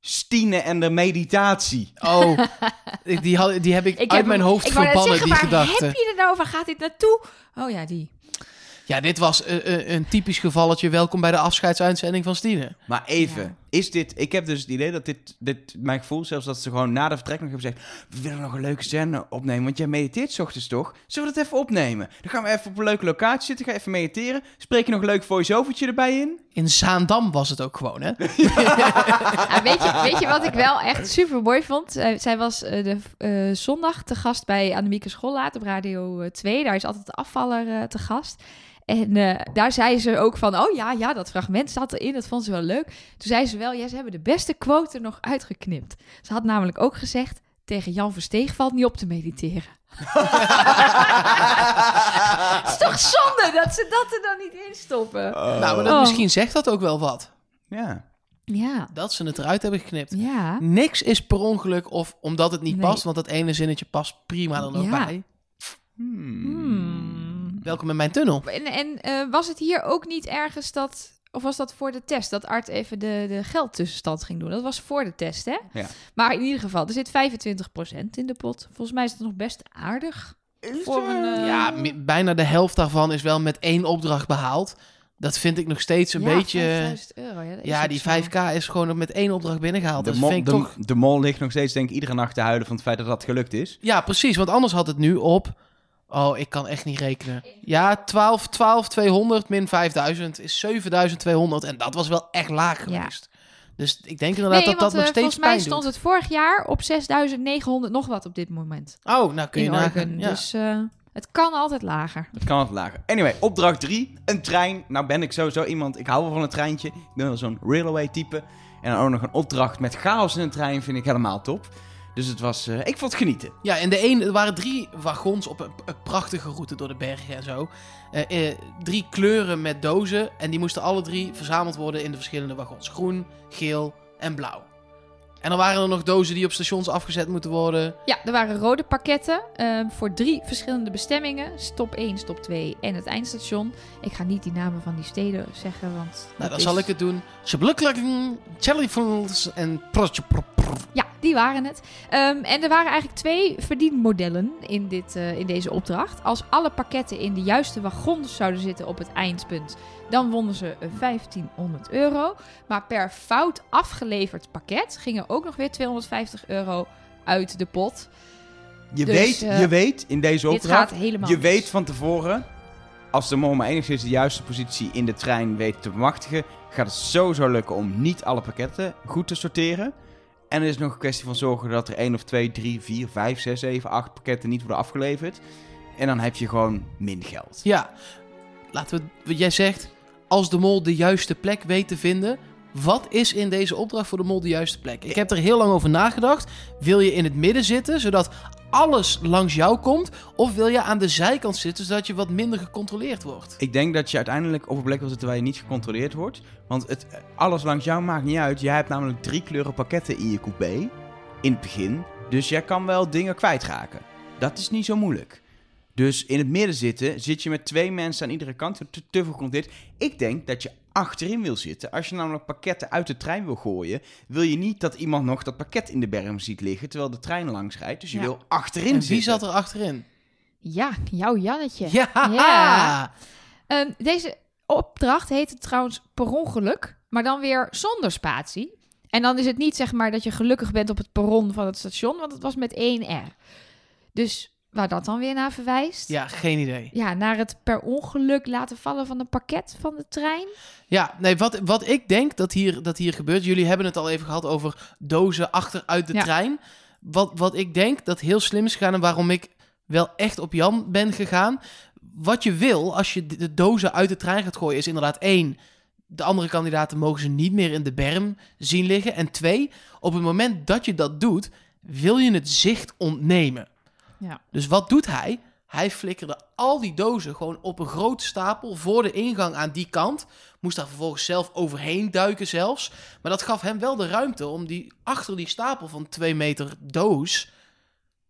B: Stine en de meditatie.
A: oh, die, had, die heb ik,
C: Ik
A: uit
C: heb
A: mijn hoofd
C: ik
A: verbannen, die
C: zeggen,
A: gedachte.
C: heb je het nou? Gaat dit naartoe? Oh ja, die.
A: Ja, dit was eh, eh, een typisch gevalletje. Welkom bij de afscheidsuitzending van Stine.
B: Maar even,
C: Ja.
B: Is dit... Ik heb dus het idee dat dit, dit... Mijn gevoel zelfs dat ze gewoon na de vertrek nog hebben gezegd... We willen nog een leuke scène opnemen, want jij mediteert 's ochtends toch? Zullen we dat even opnemen? Dan gaan we even op een leuke locatie zitten, ga even mediteren. Spreek je nog een leuk voice-overtje erbij in?
A: In Zaandam was het ook gewoon, hè?
C: Weet, je, weet je wat ik wel echt super mooi vond? Eh, zij was eh, de eh, zondag te gast bij Annemieke Schollaat op Radio eh, 2. Daar is altijd de afvaller te gast. En eh, daar zei ze ook van, oh ja, ja, dat fragment zat erin. Dat vond ze wel leuk. Toen zei ze wel, ja, ze hebben de beste quote er nog uitgeknipt. Ze had namelijk ook gezegd, tegen Jan Versteeg valt niet op te mediteren. Het is toch zonde dat ze dat er dan niet in stoppen.
A: Nou, maar dat,
C: Oh.
A: misschien zegt dat ook wel wat.
B: Ja.
C: Ja,
A: Dat ze het eruit hebben geknipt.
C: ja.
A: Niks is per ongeluk of omdat het niet
C: Nee.
A: past. Want dat ene zinnetje past prima er nog
C: Ja.
A: bij.
B: Hmm.
C: Hmm.
A: Welkom in mijn tunnel.
C: En, en eh, was het hier ook niet ergens dat... Of was dat voor de test? Dat Art even de, de geldtussenstand ging doen. Dat was voor de test, hè?
B: Ja.
C: Maar in ieder geval, er zit 25% in de pot. Volgens mij is het nog best aardig. Voor een, eh,
A: Ja, bijna de helft daarvan is wel met één opdracht behaald. Dat vind ik nog steeds een
C: ja,
A: beetje...
C: 5000 euro. Ja,
A: die
C: zo.
A: 5k is gewoon met één opdracht binnengehaald.
B: De,
A: Dat
B: mol,
A: vind ik
B: de,
A: toch...
B: de mol ligt nog steeds denk ik iedere nacht te huilen van het feit dat dat gelukt is.
A: Ja, precies. Want anders had het nu op... Oh, ik kan echt niet rekenen. Ja, 12, 12, 200 min 5000 is 7200. En dat was wel echt laag
C: Ja.
A: geweest. Dus ik denk inderdaad
C: Nee,
A: dat
C: want
A: dat nog
C: eh,
A: steeds
C: volgens mij
A: pijn
C: stond
A: doet.
C: het vorig jaar op 6900 nog wat op dit moment.
A: Oh, nou kun je nagaan. Ja.
C: Dus eh, het kan altijd lager.
B: Het kan wat lager. Anyway, opdracht 3. Een trein. Nou ben ik sowieso iemand, ik hou wel van een treintje. Ik ben wel zo'n railway type. En dan ook nog een opdracht met chaos in een trein vind ik helemaal top. Dus het was, eh, ik vond het genieten.
A: Ja, en de een, er waren drie wagons op een, een prachtige route door de bergen en zo. Eh, eh, drie kleuren met dozen. En die moesten alle drie verzameld worden in de verschillende wagons. Groen, geel en blauw. En dan waren er nog dozen die op stations afgezet moeten worden.
C: Ja, er waren rode pakketten eh, voor drie verschillende bestemmingen. Stop 1, stop 2 en het eindstation. Ik ga niet die namen van die steden zeggen, want...
A: Nou,
C: dat
A: dan
C: is-
A: zal ik het doen. Shabluklakken, Jellyfuls en
C: Ja, die waren het. Ehm, en er waren eigenlijk twee verdienmodellen in, dit, eh, in deze opdracht. Als alle pakketten in de juiste wagons zouden zitten op het eindpunt, dan wonnen ze eh, 1500 euro. Maar per fout afgeleverd pakket gingen ook nog weer 250 euro uit de pot.
B: Je,
C: Dus,
B: weet,
C: eh,
B: je weet in deze
C: Dit
B: opdracht,
C: gaat helemaal
B: je
C: mis.
B: weet van tevoren, als de mol maar enigszins de juiste positie in de trein weet te bemachtigen, gaat het sowieso lukken om niet alle pakketten goed te sorteren. En er is nog een kwestie van zorgen dat er 1 of 2, 3, 4, 5, 6, 7, 8 pakketten niet worden afgeleverd. En dan heb je gewoon min geld.
A: Ja, laten we, wat jij zegt, als de mol de juiste plek weet te vinden, wat is in deze opdracht voor de mol de juiste plek? Ik heb er heel lang over nagedacht. Wil je in het midden zitten, zodat alles langs jou komt? Of wil je aan de zijkant zitten, zodat je wat minder gecontroleerd wordt?
B: Ik denk dat je uiteindelijk op een plek wil zitten waar je niet gecontroleerd wordt. Want het, alles langs jou maakt niet uit. Jij hebt namelijk drie kleuren pakketten in je coupé. In het begin. Dus jij kan wel dingen kwijtraken. Dat is niet zo moeilijk. Dus in het midden zitten, zit je met twee mensen aan iedere kant. Te, te veel gecontroleerd. Ik denk dat je achterin wil zitten. Als je namelijk pakketten uit de trein wil gooien, wil je niet dat iemand nog dat pakket in de berm ziet liggen terwijl de trein langs rijdt. Dus je
C: Ja.
B: wil achterin
A: En wie
B: zitten.
A: zat er achterin?
C: Ja, jouw Jannetje.
A: Ja!
C: Ja. Ehm, deze opdracht heette trouwens per ongeluk, maar dan weer zonder spatie. En dan is het niet zeg maar dat je gelukkig bent op het perron van het station, want het was met één R. Dus waar dat dan weer naar verwijst?
A: Ja, geen idee.
C: Ja, naar het per ongeluk laten vallen van een pakket van de trein.
A: Ja, nee, wat, wat ik denk dat hier, dat hier gebeurt... Jullie hebben het al even gehad over dozen achteruit de
C: Ja.
A: trein. Wat, wat ik denk dat heel slim is gegaan... en waarom ik wel echt op Jan ben gegaan... Wat je wil als je de- de dozen uit de trein gaat gooien... is inderdaad één... De andere kandidaten mogen ze niet meer in de berm zien liggen. En twee, op het moment dat je dat doet... wil je het zicht ontnemen.
C: Ja.
A: Dus wat doet hij? Hij flikkerde al die dozen gewoon op een grote stapel voor de ingang aan die kant. Moest daar vervolgens zelf overheen duiken zelfs. Maar dat gaf hem wel de ruimte om die achter die stapel van twee meter doos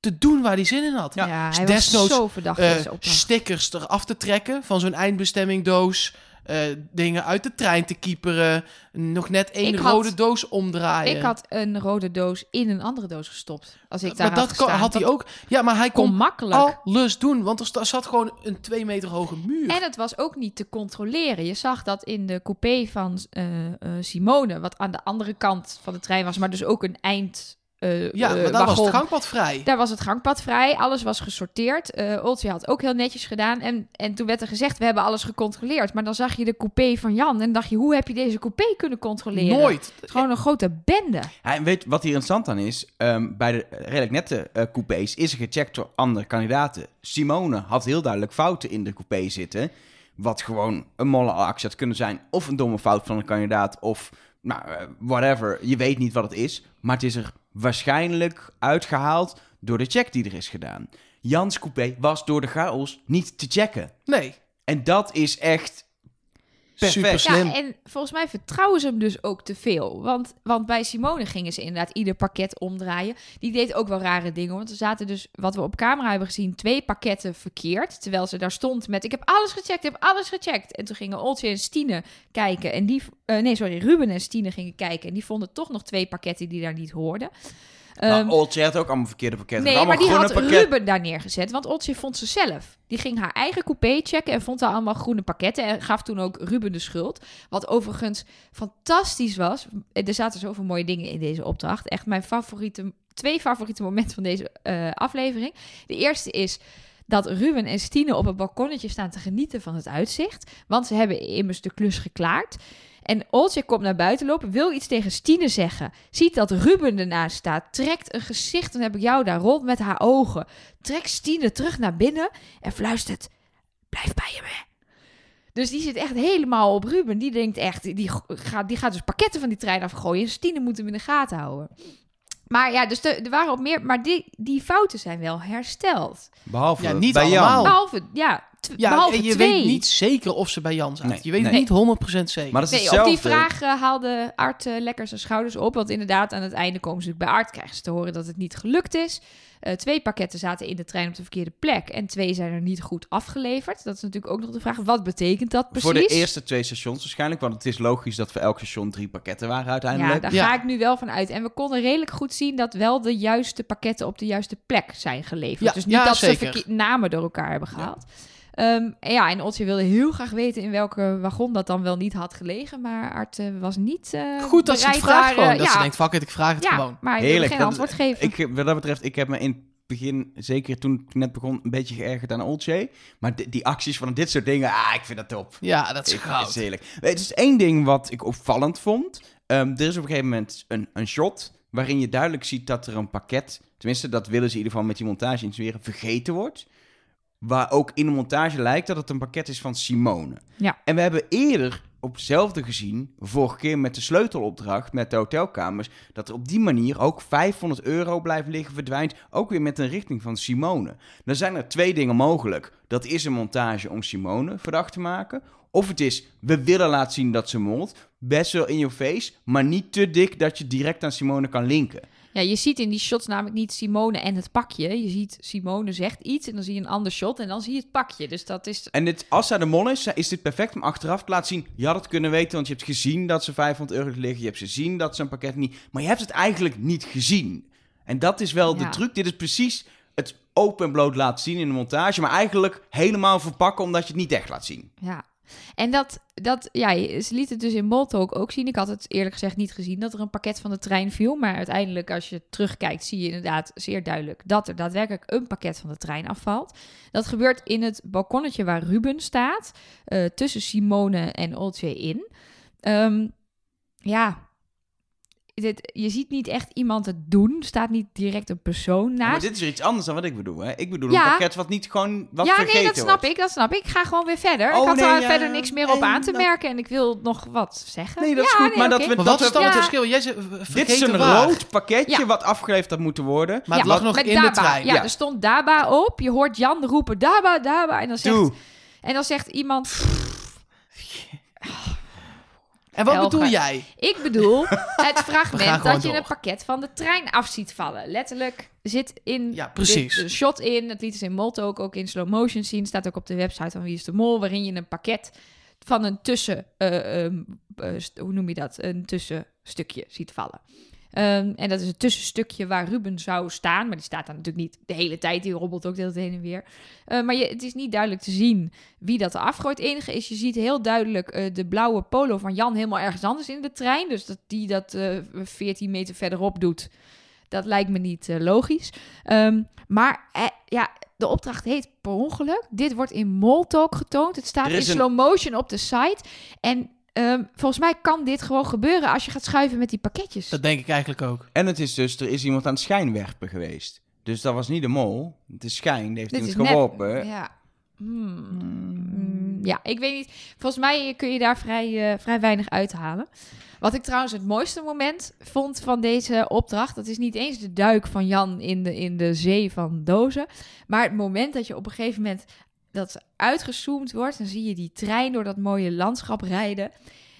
A: te doen waar hij zin in had.
C: Ja,
A: Dus
C: hij was
A: desnoods,
C: zo verdacht.
A: eh, stickers eraf te trekken van zo'n eindbestemmingdoos. Eh, dingen uit de trein te kieperen. Nog net één
C: Ik had-
A: rode doos omdraaien.
C: Ik had een rode doos in een andere doos gestopt. Als ik daar
A: maar dat
C: had, gestaan.
A: had hij
C: Dat
A: ook. Ja, maar hij
C: kon
A: kon
C: makkelijk.
A: alles doen. Want er zat gewoon een twee meter hoge muur.
C: En het was ook niet te controleren. Je zag dat in de coupé van eh, eh, Simone, wat aan de andere kant van de trein was, maar dus ook een eind. Eh,
A: ja,
C: eh,
A: maar daar was het gangpad vrij.
C: Daar was het gangpad vrij, alles was gesorteerd. Eh Oltje had ook heel netjes gedaan. En, en toen werd er gezegd, we hebben alles gecontroleerd. Maar dan zag je de coupé van Jan en dacht je, hoe heb je deze coupé kunnen controleren?
A: Nooit.
C: Het is gewoon een grote bende.
B: Ja, en weet wat hier interessant aan is? Ehm, bij de redelijk nette eh, coupés is er gecheckt door andere kandidaten. Simone had heel duidelijk fouten in de coupé zitten. Wat gewoon een molle actie had kunnen zijn. Of een domme fout van een kandidaat. Of nou, whatever. Je weet niet wat het is. Maar het is er waarschijnlijk uitgehaald door de check die er is gedaan. Jans coupé was door de chaos niet te checken.
A: Nee.
B: En dat is echt perfect.
A: Super slim.
C: Ja, en volgens mij vertrouwen ze hem dus ook te veel. Want, want bij Simone gingen ze inderdaad ieder pakket omdraaien. Die deed ook wel rare dingen. Want er zaten dus, wat we op camera hebben gezien, twee pakketten verkeerd. Terwijl ze daar stond met, ik heb alles gecheckt, ik heb alles gecheckt. En toen gingen Oltje en Stine kijken. En die, eh, nee, sorry, Ruben en Stine gingen kijken. En die vonden toch nog twee pakketten die daar niet hoorden.
B: Maar
C: Ehm,
B: Oltje had ook allemaal verkeerde pakketten.
C: Nee, maar die had. Ruben daar neergezet. Want Otje vond ze zelf. Die ging haar eigen coupé checken en vond daar allemaal groene pakketten. En gaf toen ook Ruben de schuld. Wat overigens fantastisch was. Er zaten zoveel mooie dingen in deze opdracht. Echt mijn favoriete, twee favoriete momenten van deze eh, aflevering. De eerste is dat Ruben en Stine op het balkonnetje staan te genieten van het uitzicht. Want ze hebben immers de klus geklaard. En Oltje komt naar buiten lopen, wil iets tegen Stine zeggen. Ziet dat Ruben ernaast staat, trekt een gezicht, dan heb ik jou daar rond met haar ogen. Trekt Stine terug naar binnen en fluistert, blijf bij je me. Dus die zit echt helemaal op Ruben. Die denkt echt, die gaat, die gaat dus pakketten van die trein afgooien. En Stine moet hem in de gaten houden. Maar ja, dus er waren op meer, maar die, die fouten zijn wel hersteld.
B: Behalve
A: Ja, niet
B: bij
A: allemaal.
C: Behalve, ja,
A: Ja,
C: behalve
A: en je
C: twee.
A: weet niet zeker of ze bij Jan zaten.
B: Nee,
A: je weet
B: nee.
A: niet 100% zeker.
B: Maar dat is
C: Nee, op die vraag eh, haalde Art eh, lekker zijn schouders op. Want inderdaad, aan het einde komen ze bij Art, krijgen ze te horen dat het niet gelukt is. Eh, twee pakketten zaten in de trein op de verkeerde plek. En twee zijn er niet goed afgeleverd. Dat is natuurlijk ook nog de vraag, wat betekent dat precies?
B: Voor de eerste twee stations waarschijnlijk. Want het is logisch dat voor elk station drie pakketten waren
C: Ja,
B: uiteindelijk.
C: daar
A: Ja.
C: ga ik nu wel van uit. En we konden redelijk goed zien dat wel de juiste pakketten op de juiste plek zijn geleverd.
A: Ja,
C: dus niet
A: ja,
C: dat
A: zeker.
C: ze verke- namen door elkaar hebben gehaald. Ehm, en ja, en Otje wilde heel graag weten in welke wagon dat dan wel niet had gelegen. Maar Art eh, was niet eh
A: Goed dat ze het
C: bereid
A: vraagt
C: daar,
A: gewoon.
C: eh,
A: Dat
C: ja,
A: ze denkt, fuck it, ik vraag het
C: ja,
A: gewoon.
C: maar wilde
B: Heerlijk.
C: geen
B: Dat-
C: antwoord geven.
B: Ik, wat dat betreft, ik heb me in het begin, zeker toen ik net begon, een beetje geërgerd aan Olcay. Maar di- die acties van dit soort dingen, ah, ik vind dat top.
A: Ja, dat is
B: Ik-
A: goud.
B: is heerlijk. Het is één ding wat ik opvallend vond. Ehm, er is op een gegeven moment een, een shot waarin je duidelijk ziet dat er een pakket, tenminste dat willen ze in ieder geval met die montage insinueren, vergeten wordt. Waar ook in de montage lijkt dat het een pakket is van Simone.
C: Ja.
B: En we hebben eerder op hetzelfde gezien, vorige keer met de sleutelopdracht met de hotelkamers, dat er op die manier ook 500 euro blijft liggen verdwijnt, ook weer met een richting van Simone. Dan zijn er twee dingen mogelijk. Dat is een montage om Simone verdacht te maken, of het is, we willen laten zien dat ze molt, best wel in your face, maar niet te dik dat je direct aan Simone kan linken.
C: Ja, je ziet in die shots namelijk niet Simone en het pakje. Je ziet Simone zegt iets en dan zie je een ander shot en dan zie je het pakje. Dus dat is...
B: En dit, als zij de mol is, is dit perfect om achteraf te laten zien. Je had het kunnen weten, want je hebt gezien dat ze 500 euro liggen. Je hebt gezien dat ze een pakket niet... Maar je hebt het eigenlijk niet gezien. En dat is wel de truc. Dit is precies het open en bloot laten zien in de montage. Maar eigenlijk helemaal verpakken, omdat je het niet echt laat zien.
C: Ja. En dat, dat, ja, ze liet het dus in Moltalk ook zien. Ik had het eerlijk gezegd niet gezien dat er een pakket van de trein viel. Maar uiteindelijk, als je terugkijkt, zie je inderdaad zeer duidelijk dat er daadwerkelijk een pakket van de trein afvalt. Dat gebeurt in het balkonnetje waar Ruben staat, eh, tussen Simone en Oltje in. Ehm, ja, dit, je ziet niet echt iemand het doen. Er staat niet direct een persoon
B: Ja, maar
C: naast.
B: dit is weer iets anders dan wat ik bedoel. Hè? Ik bedoel
C: Ja.
B: een pakket wat niet gewoon wat
C: ja,
B: vergeten
C: nee, dat snap
B: wordt.
C: ik, dat snap ik. Ik ga gewoon weer verder.
B: Oh,
C: ik had
B: nee,
C: daar
B: ja,
C: verder niks meer op aan te
B: dat-
C: merken en ik wil nog wat zeggen.
B: Nee, dat is
C: Ja,
B: goed,
C: nee,
B: maar dat
C: oké.
B: we-
A: Maar wat is dan het verschil? Jij zegt,
B: Dit is een
A: waar.
B: rood pakketje
C: Ja.
B: wat afgeleverd had moeten worden.
A: Maar het
C: Ja,
A: lag nog in de trein.
C: Ja,
B: Ja.
C: er stond Daba op. Je hoort Jan roepen Daba, Daba. En dan zegt,
B: Doe.
C: en dan zegt iemand...
A: En wat bedoel jij?
C: Ik bedoel het fragment dat je
A: door.
C: een pakket van de trein af ziet vallen. Letterlijk zit in
A: Ja, precies.
C: shot in. Het liet ze in Molto ook, ook in slow motion zien. Staat ook op de website van Wie is de Mol. Waarin je een pakket van een tussen... st- hoe noem je dat? Een tussenstukje ziet vallen. Ehm, en dat is het tussenstukje waar Ruben zou staan. Maar die staat daar natuurlijk niet de hele tijd. Die robbelt ook de hele tijd heen en weer. Eh, maar je, het is niet duidelijk te zien wie dat er afgooit. Het enige is, je ziet heel duidelijk eh, de blauwe polo van Jan helemaal ergens anders in de trein. Dus dat die dat eh 14 meter verderop doet, dat lijkt me niet eh, logisch. Ehm, maar eh, ja, de opdracht heet per ongeluk. Dit wordt in Moltalk getoond. Het staat in
B: een-
C: slow motion op de site. En ehm, volgens mij kan dit gewoon gebeuren als je gaat schuiven met die pakketjes.
A: Dat denk ik eigenlijk ook.
B: En het is dus, er is iemand aan het schijnwerpen geweest. Dus dat was niet de mol. Het is schijn, die heeft
C: Dit is
B: iemand
C: nep.
B: geworpen.
C: Ja. Hmm. Mm, ja, ik weet niet. Volgens mij kun je daar vrij, eh, vrij weinig uithalen. Wat ik trouwens het mooiste moment vond van deze opdracht, dat is niet eens de duik van Jan in de, in de zee van dozen, maar het moment dat je op een gegeven moment dat uitgezoomd wordt, dan zie je die trein door dat mooie landschap rijden.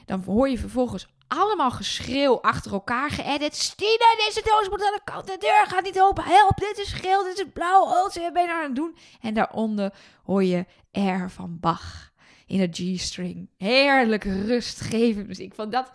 C: Dan hoor je vervolgens allemaal geschreeuw achter elkaar geëdit. Stine, deze doos moet aan de kant. De deur gaat niet open. Help, dit is geel, dit is blauw. Oh, wat ben je nou aan het doen? En daaronder hoor je Air van Bach in een G-string. Heerlijk rustgevend muziek. Van dat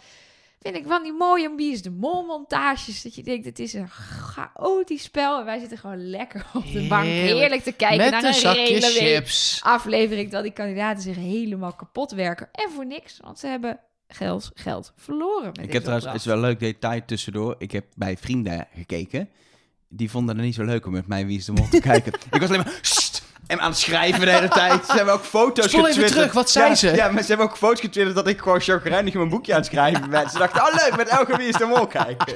C: vind ik van die mooie Wie is de Mol montages. Dat je denkt, het is een chaotisch spel. En wij zitten gewoon lekker op de bank.
A: Heerlijk.
C: Heerlijk te kijken
A: Met
C: naar
A: een
C: hele week
A: chips.
C: aflevering dat die kandidaten zich helemaal kapot werken. En voor niks, want ze hebben geld, geld verloren. Met
B: Ik heb trouwens, het is wel een leuk detail tussendoor. Ik heb bij vrienden gekeken. Die vonden het niet zo leuk om met mij Wie is de Mol te kijken. Ik was alleen maar... En aan het schrijven de hele tijd. Ze hebben ook foto's
A: Spoel even
B: getwitterd.
A: terug, wat zei
B: ja,
A: ze?
B: Ja, maar ze hebben ook foto's getwitterd dat ik gewoon chagrijnig in mijn boekje aan het schrijven ben. Ze dachten, oh leuk, met elke Wie is de Mol kijken.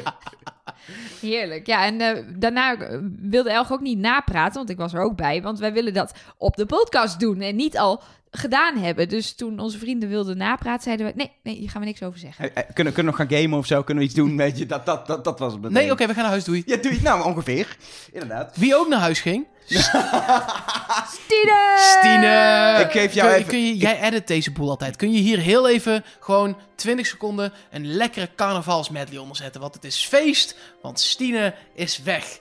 C: Heerlijk. Ja, en eh, daarna eh, wilde Elge ook niet napraten, want ik was er ook bij. Want wij willen dat op de podcast doen en niet al gedaan hebben. Dus toen onze vrienden wilden napraten, zeiden we... Nee, nee, hier gaan we niks over zeggen.
B: Eh, Kunnen, kunnen we nog gaan gamen of zo? Kunnen we iets doen? Weet je, dat, dat, dat, dat was het meteen.
A: Nee, oké, we gaan naar huis, doei.
B: Ja, doe je nou ongeveer. Inderdaad.
A: Wie ook naar huis ging?
C: Stine!
A: Stine!
B: Ik geef jou
A: kun,
B: even-
A: kun je, jij edit deze boel altijd. Kun je hier heel even gewoon 20 seconden een lekkere carnavalsmedley onderzetten? Want het is feest, want Stine is weg.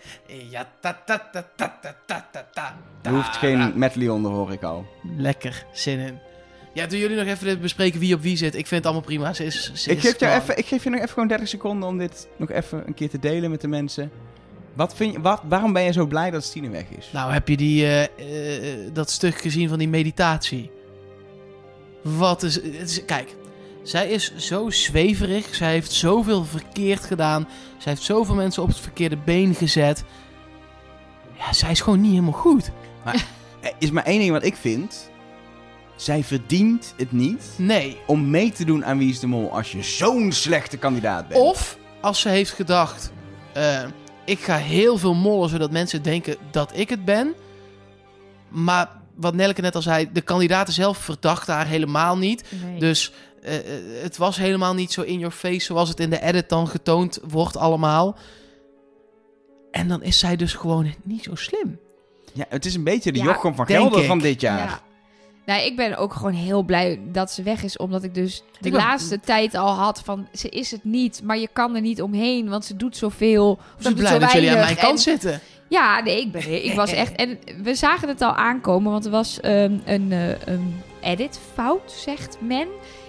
A: Ja, ta ta ta ta ta ta ta ta.
B: Er hoeft geen medley onder, hoor ik al.
A: Lekker, zin in. Ja, doen jullie nog even dit bespreken wie op wie zit? Ik vind het allemaal prima. Ze is, ze
B: Ik geef, jou even, ik geef je nog even gewoon 30 seconden om dit nog even een keer te delen met de mensen. Wat vind je, wat, waarom ben je zo blij dat Stine weg is?
A: Nou, heb je die, eh, eh, dat stuk gezien van die meditatie? Wat is, is... Kijk, zij is zo zweverig. Zij heeft zoveel verkeerd gedaan. Zij heeft zoveel mensen op het verkeerde been gezet. Ja, zij is gewoon niet helemaal goed.
B: Er is maar één ding wat ik vind. Zij verdient het niet
A: Nee.
B: om mee te doen aan Wie is de Mol als je zo'n slechte kandidaat bent.
A: Of als ze heeft gedacht... eh, ik ga heel veel mollen zodat mensen denken dat ik het ben. Maar wat Nelke net al zei, de kandidaten zelf verdachten haar helemaal niet.
C: Nee.
A: Dus eh, eh, het was helemaal niet zo in your face zoals het in de edit dan getoond wordt allemaal. En dan is zij dus gewoon niet zo slim.
B: Ja, het is een beetje de
C: Ja,
B: Jochem van Gelder
A: ik.
B: van dit jaar.
C: Ja. Nou, ik ben ook gewoon heel blij dat ze weg is. Omdat ik dus de
A: Ik ben-
C: laatste tijd al had van... Ze is het niet, maar je kan er niet omheen. Want ze doet zoveel. Of ze doet
A: blij
C: zo
A: dat jullie aan mijn kant
C: En-
A: zitten.
C: Ja, nee, ik, ben, ik was echt... En we zagen het al aankomen. Want er was ehm, een, eh, een editfout, zegt men...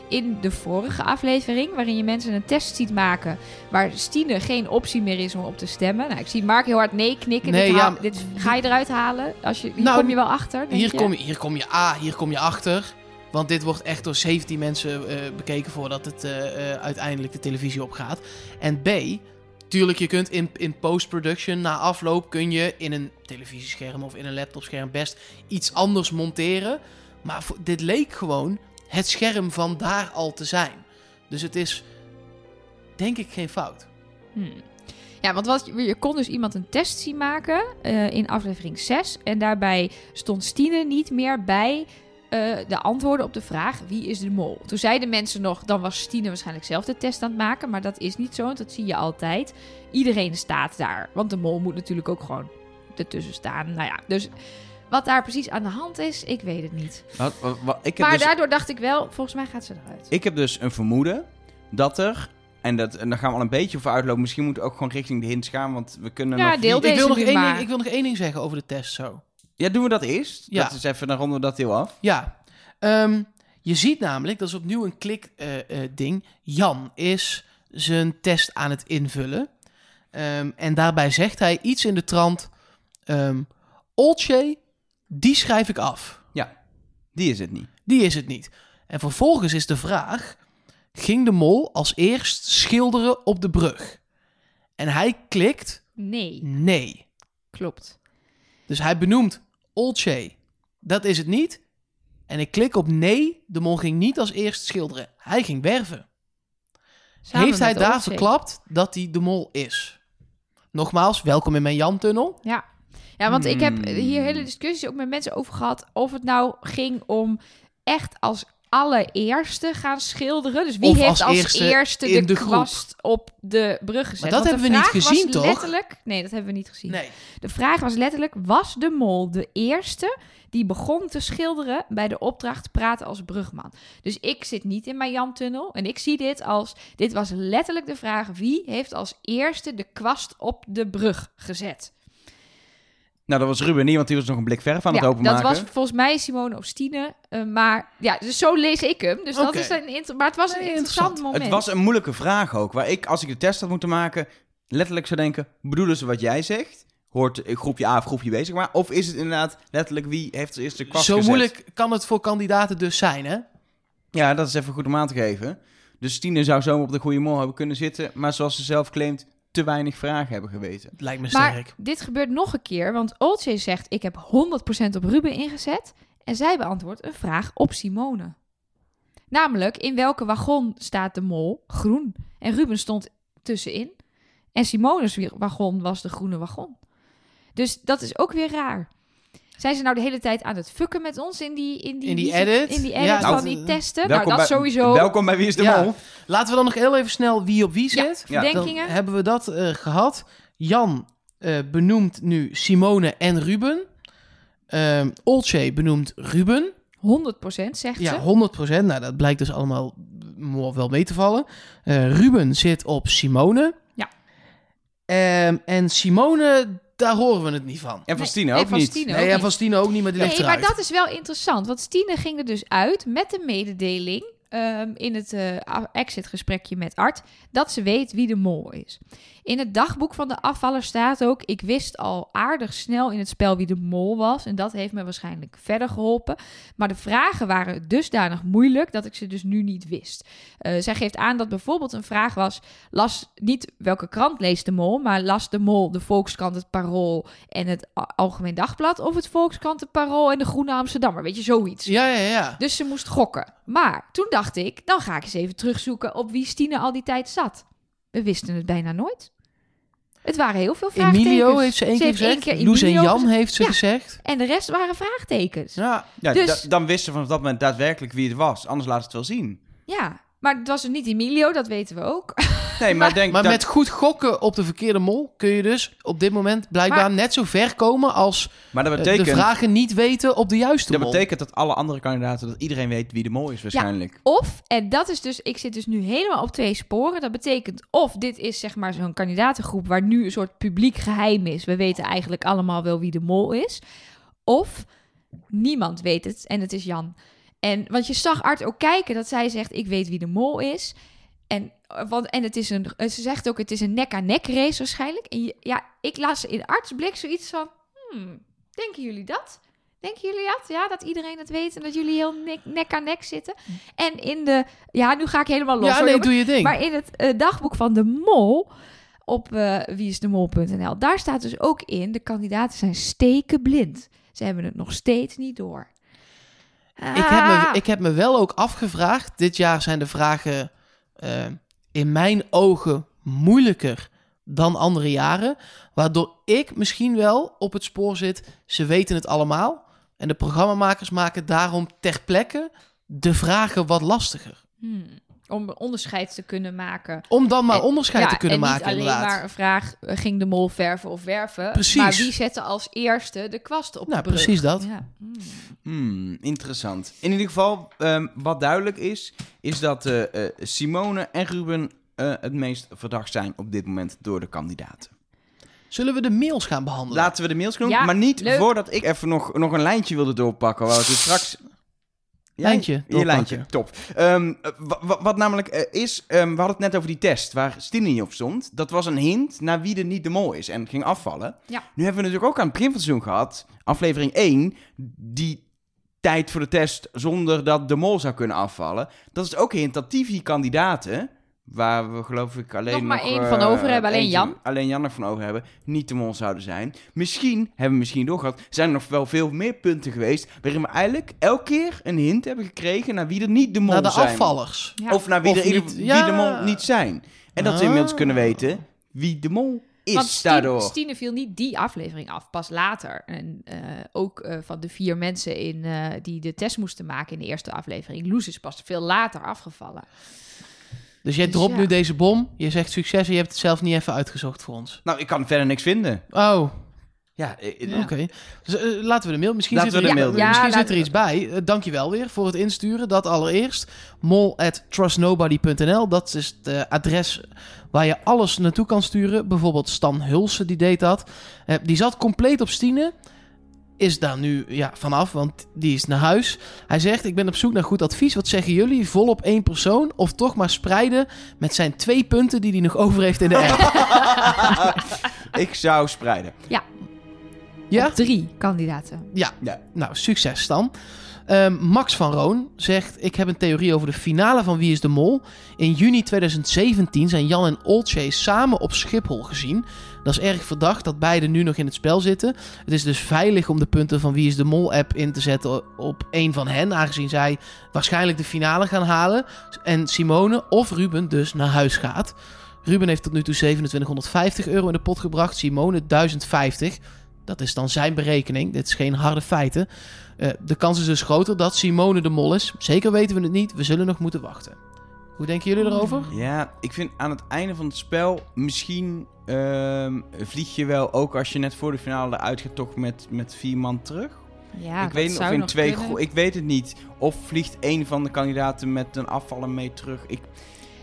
C: In de vorige aflevering, waarin je mensen een test ziet maken... waar Stine geen optie meer is om op te stemmen. Nou, ik zie Mark heel hard nee knikken.
A: Nee,
C: dit,
A: ja,
C: haal- dit ga je eruit halen? Als je, hier
A: Nou,
C: kom je wel achter, denk
A: Hier
C: je?
A: kom, je, hier kom je A, hier kom je achter. Want dit wordt echt door 17 mensen eh, bekeken voordat het eh, eh, uiteindelijk de televisie opgaat. En B, tuurlijk, je kunt in, in post-production na afloop kun je in een televisiescherm of in een laptopscherm best iets anders monteren. Maar voor- dit leek gewoon het scherm van daar al te zijn. Dus het is denk ik geen fout.
C: Hmm. Ja, want wat, je kon dus iemand een test zien maken eh, in aflevering 6. En daarbij stond Stine niet meer bij eh, de antwoorden op de vraag wie is de mol. Toen zeiden mensen nog, dan was Stine waarschijnlijk zelf de test aan het maken. Maar dat is niet zo, want dat zie je altijd. Iedereen staat daar, want de mol moet natuurlijk ook gewoon ertussen staan. Nou ja, dus wat daar precies aan de hand is, ik weet het niet.
B: Wat, wat- wat- ik, heb
C: Maar
B: dus,
C: daardoor dacht ik wel, volgens mij gaat ze eruit.
B: ik heb dus een vermoeden dat er... En, dat, en daar gaan we al een beetje voor uitlopen. Misschien moeten we ook gewoon richting de hints gaan. Want we kunnen
C: Ja,
B: nog...
C: deel
A: Ik wil,
C: deze
A: nog één ding, ik wil nog één ding zeggen over de test zo.
B: Ja, doen we dat eerst?
A: Ja.
B: Dat is even, dan ronden we dat deel af.
A: Ja, ehm, je ziet namelijk, dat is opnieuw een klik eh, eh, ding. Jan is zijn test aan het invullen. Ehm, en daarbij zegt hij iets in de trant... ehm Olcay, die schrijf ik af.
B: Die is het niet.
A: Die is het niet. En vervolgens is de vraag... Ging de mol als eerst schilderen op de brug? En hij klikt
C: Nee,
A: nee.
C: klopt.
A: Dus hij benoemt Olcay. Dat is het niet. En ik klik op nee. De mol ging niet als eerst schilderen. Hij ging werven.
C: Samen
A: Heeft hij daar verklapt dat hij de mol is? Nogmaals, welkom in mijn Jan-tunnel.
C: Ja. Ja, want ik heb
B: Hmm.
C: hier hele discussies ook met mensen over gehad of het nou ging om echt als allereerste gaan schilderen. Dus wie
A: Of
C: heeft
A: als
C: als,
A: eerste
C: de, kwast op de brug gezet?
A: Maar dat
C: Want
A: hebben we niet gezien, toch?
C: Letterlijk, nee, dat hebben we niet gezien.
A: Nee.
C: De vraag was letterlijk, was de mol de eerste die begon te schilderen bij de opdracht praten als brugman? Dus ik zit niet in mijn Jan-tunnel en ik zie dit als, dit was letterlijk de vraag, wie heeft als eerste de kwast op de brug gezet?
B: Nou, dat was Ruben niet, want die was nog een blik verf aan het
C: ja,
B: openmaken.
C: dat was volgens mij Simone of Stine, eh, maar ja, dus zo lees ik hem. Dus dat is een inter- maar het was een
A: Nee,
C: interessant
A: interessant.
C: moment.
B: Het was een moeilijke vraag ook. Waar ik, als ik de test had moeten maken, letterlijk zou denken: bedoelen ze wat jij zegt? Hoort eh, groepje A of groepje B, zeg maar? Of is het inderdaad letterlijk wie heeft als eerste de kwast
A: Zo
B: gezet?
A: moeilijk kan het voor kandidaten dus zijn, hè?
B: Ja, dat is even goed om aan te geven. Dus Tine zou zo op de goede mol hebben kunnen zitten, maar zoals ze zelf claimt, te weinig vragen hebben geweten.
A: Het lijkt me
C: maar
A: sterk.
C: dit gebeurt nog een keer, want Olcay zegt: Ik heb 100% op Ruben ingezet. En zij beantwoordt een vraag op Simone. Namelijk, in welke wagon staat de mol? Groen. En Ruben stond tussenin. En Simone's wagon was de groene wagon. Dus dat is ook weer raar. Zijn ze nou de hele tijd aan het fucken met ons in die, in die,
A: In die edit?
C: In die edit
A: Ja,
C: van die testen?
B: Welkom
C: nou, dat
B: bij-
C: sowieso.
B: Welkom bij Wie is de
A: Ja.
B: Mol?
A: Laten we dan nog heel even snel wie op wie
C: Ja,
A: zit.
B: Ja.
A: Dan
C: Verdenkingen?
A: hebben we dat eh, gehad. Jan eh, benoemt nu Simone en Ruben. Ehm Olcay benoemt Ruben.
C: 100% zegt
A: Ja,
C: ze.
A: 100%. Nou, dat blijkt dus allemaal wel mee te vallen. Eh, Ruben zit op Simone.
C: Ja.
A: Ehm, en Simone, daar horen we het niet van.
B: En van
C: Nee,
B: Stine ook
C: van
B: niet.
C: Stine
A: Nee,
C: ook
A: en
C: niet.
A: van Stine ook niet, maar die ligt
C: Nee, maar dat is wel interessant. Want Stine ging er dus uit met de mededeling ehm, in het eh, exit-gesprekje met Art dat ze weet wie de mol is. In het dagboek van de afvaller staat ook: Ik wist al aardig snel in het spel wie de mol was. En dat heeft me waarschijnlijk verder geholpen. Maar de vragen waren dusdanig moeilijk dat ik ze dus nu niet wist. Eh, zij geeft aan dat bijvoorbeeld een vraag was: las niet welke krant leest de mol, maar las de mol de Volkskrant, het Parool en het Algemeen Dagblad of het Volkskrant, het Parool en de Groene Amsterdammer. Weet je, zoiets.
A: Ja, ja, ja.
C: Dus ze moest gokken. Maar toen dacht ik, dan ga ik eens even terugzoeken op wie Stine al die tijd zat. We wisten het bijna nooit. Het waren heel veel vraagtekens.
A: Emilio heeft ze één
C: Ze
A: keer gezegd.
C: keer
A: Loes en Jan heeft ze
C: Ja.
A: gezegd.
C: En de rest waren vraagtekens. Ja,
A: Ja,
B: Ja,
C: Dus-
B: da- dan wisten ze vanaf dat moment daadwerkelijk wie het was. Anders laat het wel zien.
C: Maar het was dus niet Emilio, dat weten we ook.
B: Nee, maar denk
A: maar
B: dat...
A: met goed gokken op de verkeerde mol kun je dus op dit moment blijkbaar
C: Maar-
A: net zo ver komen als
B: Maar dat
A: eh,
B: betekent...
A: de vragen niet weten op de juiste
B: Dat
A: mol.
B: betekent dat alle andere kandidaten, dat iedereen weet wie de mol is waarschijnlijk.
C: Of, en dat is dus, ik zit dus nu helemaal op twee sporen. Dat betekent of dit is zeg maar zo'n kandidatengroep waar nu een soort publiek geheim is. We weten eigenlijk allemaal wel wie de mol is. Of niemand weet het en het is Jan. En want je zag Art ook kijken dat zij zegt: Ik weet wie de mol is. En, want, en het is een, eh, ze zegt ook: Het is een nek-aan-nek race waarschijnlijk. En je- ja, ik las in Arts blik zoiets van: hmm, Denken jullie dat? Denken jullie dat? Ja, dat iedereen het weet en dat jullie heel nek, nek aan nek zitten. En in de. Ja, nu ga ik helemaal los.
A: ja,
C: hoor,
A: nee, doe je ding.
C: Maar in het eh, dagboek van de mol op eh wieisdemol.nl, daar staat dus ook in: de kandidaten zijn stekenblind. Ze hebben het nog steeds niet door.
A: Ik heb, me,
C: Ah.
A: ik heb me wel ook afgevraagd. Dit jaar zijn de vragen eh, in mijn ogen moeilijker dan andere jaren. Waardoor ik misschien wel op het spoor zit. Ze weten het allemaal. En de programmamakers maken daarom ter plekke de vragen wat lastiger.
C: Hmm. Om onderscheid te kunnen maken.
A: Om dan maar
C: En-
A: onderscheid
C: Ja,
A: te kunnen
C: en niet
A: maken,
C: alleen
A: inderdaad.
C: maar een vraag: eh, ging de mol verven of werven?
A: Precies.
C: Maar wie zette als eerste de kwast op
A: Nou,
C: de brug?
A: precies dat.
C: Ja. Hmm.
B: Hmm, interessant. In ieder geval, ehm, wat duidelijk is, is dat eh, eh, Simone en Ruben eh, het meest verdacht zijn op dit moment door de kandidaten.
A: Zullen we de mails gaan behandelen?
B: Laten we de mails doen,
C: Ja,
B: maar niet
C: leuk.
B: voordat ik even nog, nog een lijntje wilde doorpakken. Waar we het straks...
A: Lijntje
B: Je lijntje, top. Ehm, eh, wa- wa- wat namelijk eh, is, ehm, we hadden het net over die test waar Stine niet op stond. Dat was een hint naar wie er niet de mol is en ging afvallen.
C: Ja.
B: Nu hebben we natuurlijk ook aan het begin van het seizoen gehad, aflevering 1, die tijd voor de test zonder dat de mol zou kunnen afvallen. Dat is ook een hint dat die vier kandidaten, waar we geloof ik alleen
C: Nog maar
B: nog,
C: één
B: eh,
C: van over hebben, alleen Jan.
B: Alleen Jan nog van over hebben, niet de mol zouden zijn. Misschien, hebben we misschien doorgehad, zijn er nog wel veel meer punten geweest waarin we eigenlijk elke keer een hint hebben gekregen naar wie er niet de mol
A: Naar de
B: zijn.
A: afvallers.
C: Ja.
B: Of naar wie,
A: Of
B: er
A: niet.
B: wie
A: Ja.
B: de mol niet zijn. En dat we inmiddels
A: Ah.
B: kunnen weten wie de mol is
C: Want
B: daardoor.
C: Stine viel niet die aflevering af, pas later. En eh, ook eh, van de vier mensen in, eh, die de test moesten maken in de eerste aflevering. Loes is pas veel later afgevallen.
A: Dus jij
C: Dus
A: dropt
C: ja.
A: nu deze bom. Je zegt succes en je hebt het zelf niet even uitgezocht voor ons.
B: Nou, ik kan verder niks vinden.
A: Oh,
B: Ja, eh, eh,
A: oké. Dus, eh, laten we de mail. Misschien,
B: Laten
A: zit,
B: we
A: er,
B: de mail
A: ja,
B: doen.
A: misschien zit er iets bij. Uh, dankjewel weer voor het insturen. Dat allereerst. Mol at trustnobody.nl. Dat is het adres waar je alles naartoe kan sturen. Bijvoorbeeld Stan Hulsen, die deed dat. Die zat compleet op Stine. Is daar nu ja, vanaf, want die is naar huis. Hij zegt, ik ben op zoek naar goed advies. Wat zeggen jullie? Vol op één persoon? Of toch maar spreiden met zijn twee punten die hij nog over heeft in de app?
B: ik zou spreiden.
A: ja?
C: Op drie kandidaten.
A: Ja.
B: Ja.
A: Nou, succes dan. Ehm, Max van Roon zegt: Ik heb een theorie over de finale van Wie is de Mol. In juni 2017 zijn Jan en Olcay samen op Schiphol gezien. Dat is erg verdacht dat beide nu nog in het spel zitten. Het is dus veilig om de punten van Wie is de Mol app in te zetten op één van hen, aangezien zij waarschijnlijk de finale gaan halen. En Simone of Ruben dus naar huis gaat. Ruben heeft tot nu toe 2750 euro in de pot gebracht, Simone 1050. Dat is dan zijn berekening. Dit is geen harde feiten. Eh, de kans is dus groter dat Simone de mol is. Zeker weten we het niet. We zullen nog moeten wachten. Hoe denken jullie erover?
B: Ja, ik vind aan het einde van het spel misschien ehm, vlieg je wel ook als je net voor de finale eruit gaat toch met, met vier man terug.
C: Ja,
B: ik
C: dat
B: weet niet
C: zou
B: of in twee ik weet het niet. Of vliegt een van de kandidaten met een afvallen mee terug. Ik,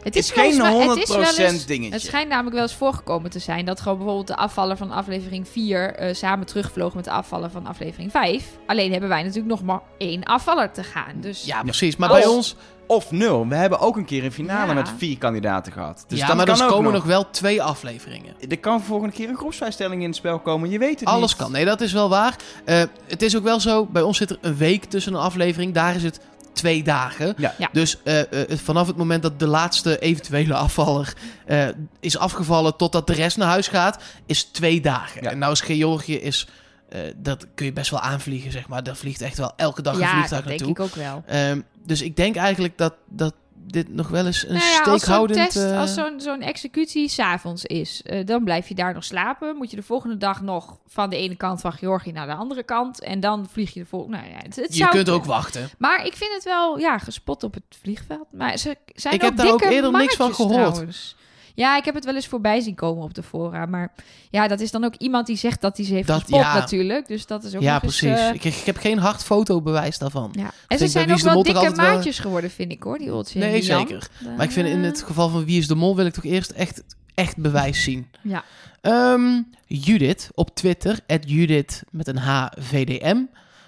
C: Het
B: is geen
C: maar
B: 100%
C: het is wel eens-
B: dingetje.
C: Het schijnt namelijk wel eens voorgekomen te zijn dat gewoon bijvoorbeeld de afvaller van aflevering 4 eh, samen terugvloog met de afvaller van aflevering 5. Alleen hebben wij natuurlijk nog maar één afvaller te gaan. Dus
A: Ja, precies. Maar
C: Als-
A: bij ons...
B: Of nul. We hebben ook een keer een finale
C: Ja.
B: met vier kandidaten gehad. Dus
A: ja,
B: dat
A: maar
B: kan
A: er
B: ook
A: komen
B: nog.
A: nog wel twee afleveringen.
B: Er kan volgende keer een groepsvrijstelling in het spel komen. Je weet het
A: Alles
B: niet.
A: kan. Nee, dat is wel waar. Eh, het is ook wel zo, bij ons zit er een week tussen een aflevering. Daar is het twee dagen.
B: Ja.
C: Ja.
A: Dus eh, eh, vanaf het moment dat de laatste eventuele afvaller eh, is afgevallen... totdat de rest naar huis gaat, is twee dagen.
B: Ja.
A: En nou is Georgië is... eh, dat kun je best wel aanvliegen, zeg maar. Daar vliegt echt wel elke dag een
C: ja,
A: vliegtuig
C: dat denk
A: naartoe.
C: ik ook wel.
A: Ehm, dus ik denk eigenlijk dat, dat dit nog wel eens een
C: Nou ja, als zo'n
A: steekhoudend...
C: test,
A: eh,
C: als zo'n zo'n executie s'avonds is, eh, dan blijf je daar nog slapen. Moet je de volgende dag nog van de ene kant van Georgië naar de andere kant. En dan vlieg je de volgende... Nou ja, het, het
A: je
C: zou
A: kunt ook wachten.
C: Maar ik vind het wel, ja, gespot op het vliegveld. Maar ze zijn
A: Ik heb daar ook eerder niks van gehoord.
C: trouwens. Ja, ik heb het wel eens voorbij zien komen op de fora. Maar ja, dat is dan ook iemand die zegt dat hij ze heeft
A: Dat-
C: gespot
A: ja.
C: natuurlijk. Dus dat is ook
A: Ja,
C: nog eens,
A: precies.
C: eh,
A: ik, ik heb geen hard fotobewijs daarvan.
C: ja. En ze zijn ook wel dikke
A: wel-
C: maatjes geworden, vind ik hoor, die Oltje
A: Nee, zeker. Maar ik vind in het geval van Wie is de Mol wil ik toch eerst echt, echt bewijs zien.
C: Ja.
A: Ehm, Judith op Twitter, Judith met een H VDM,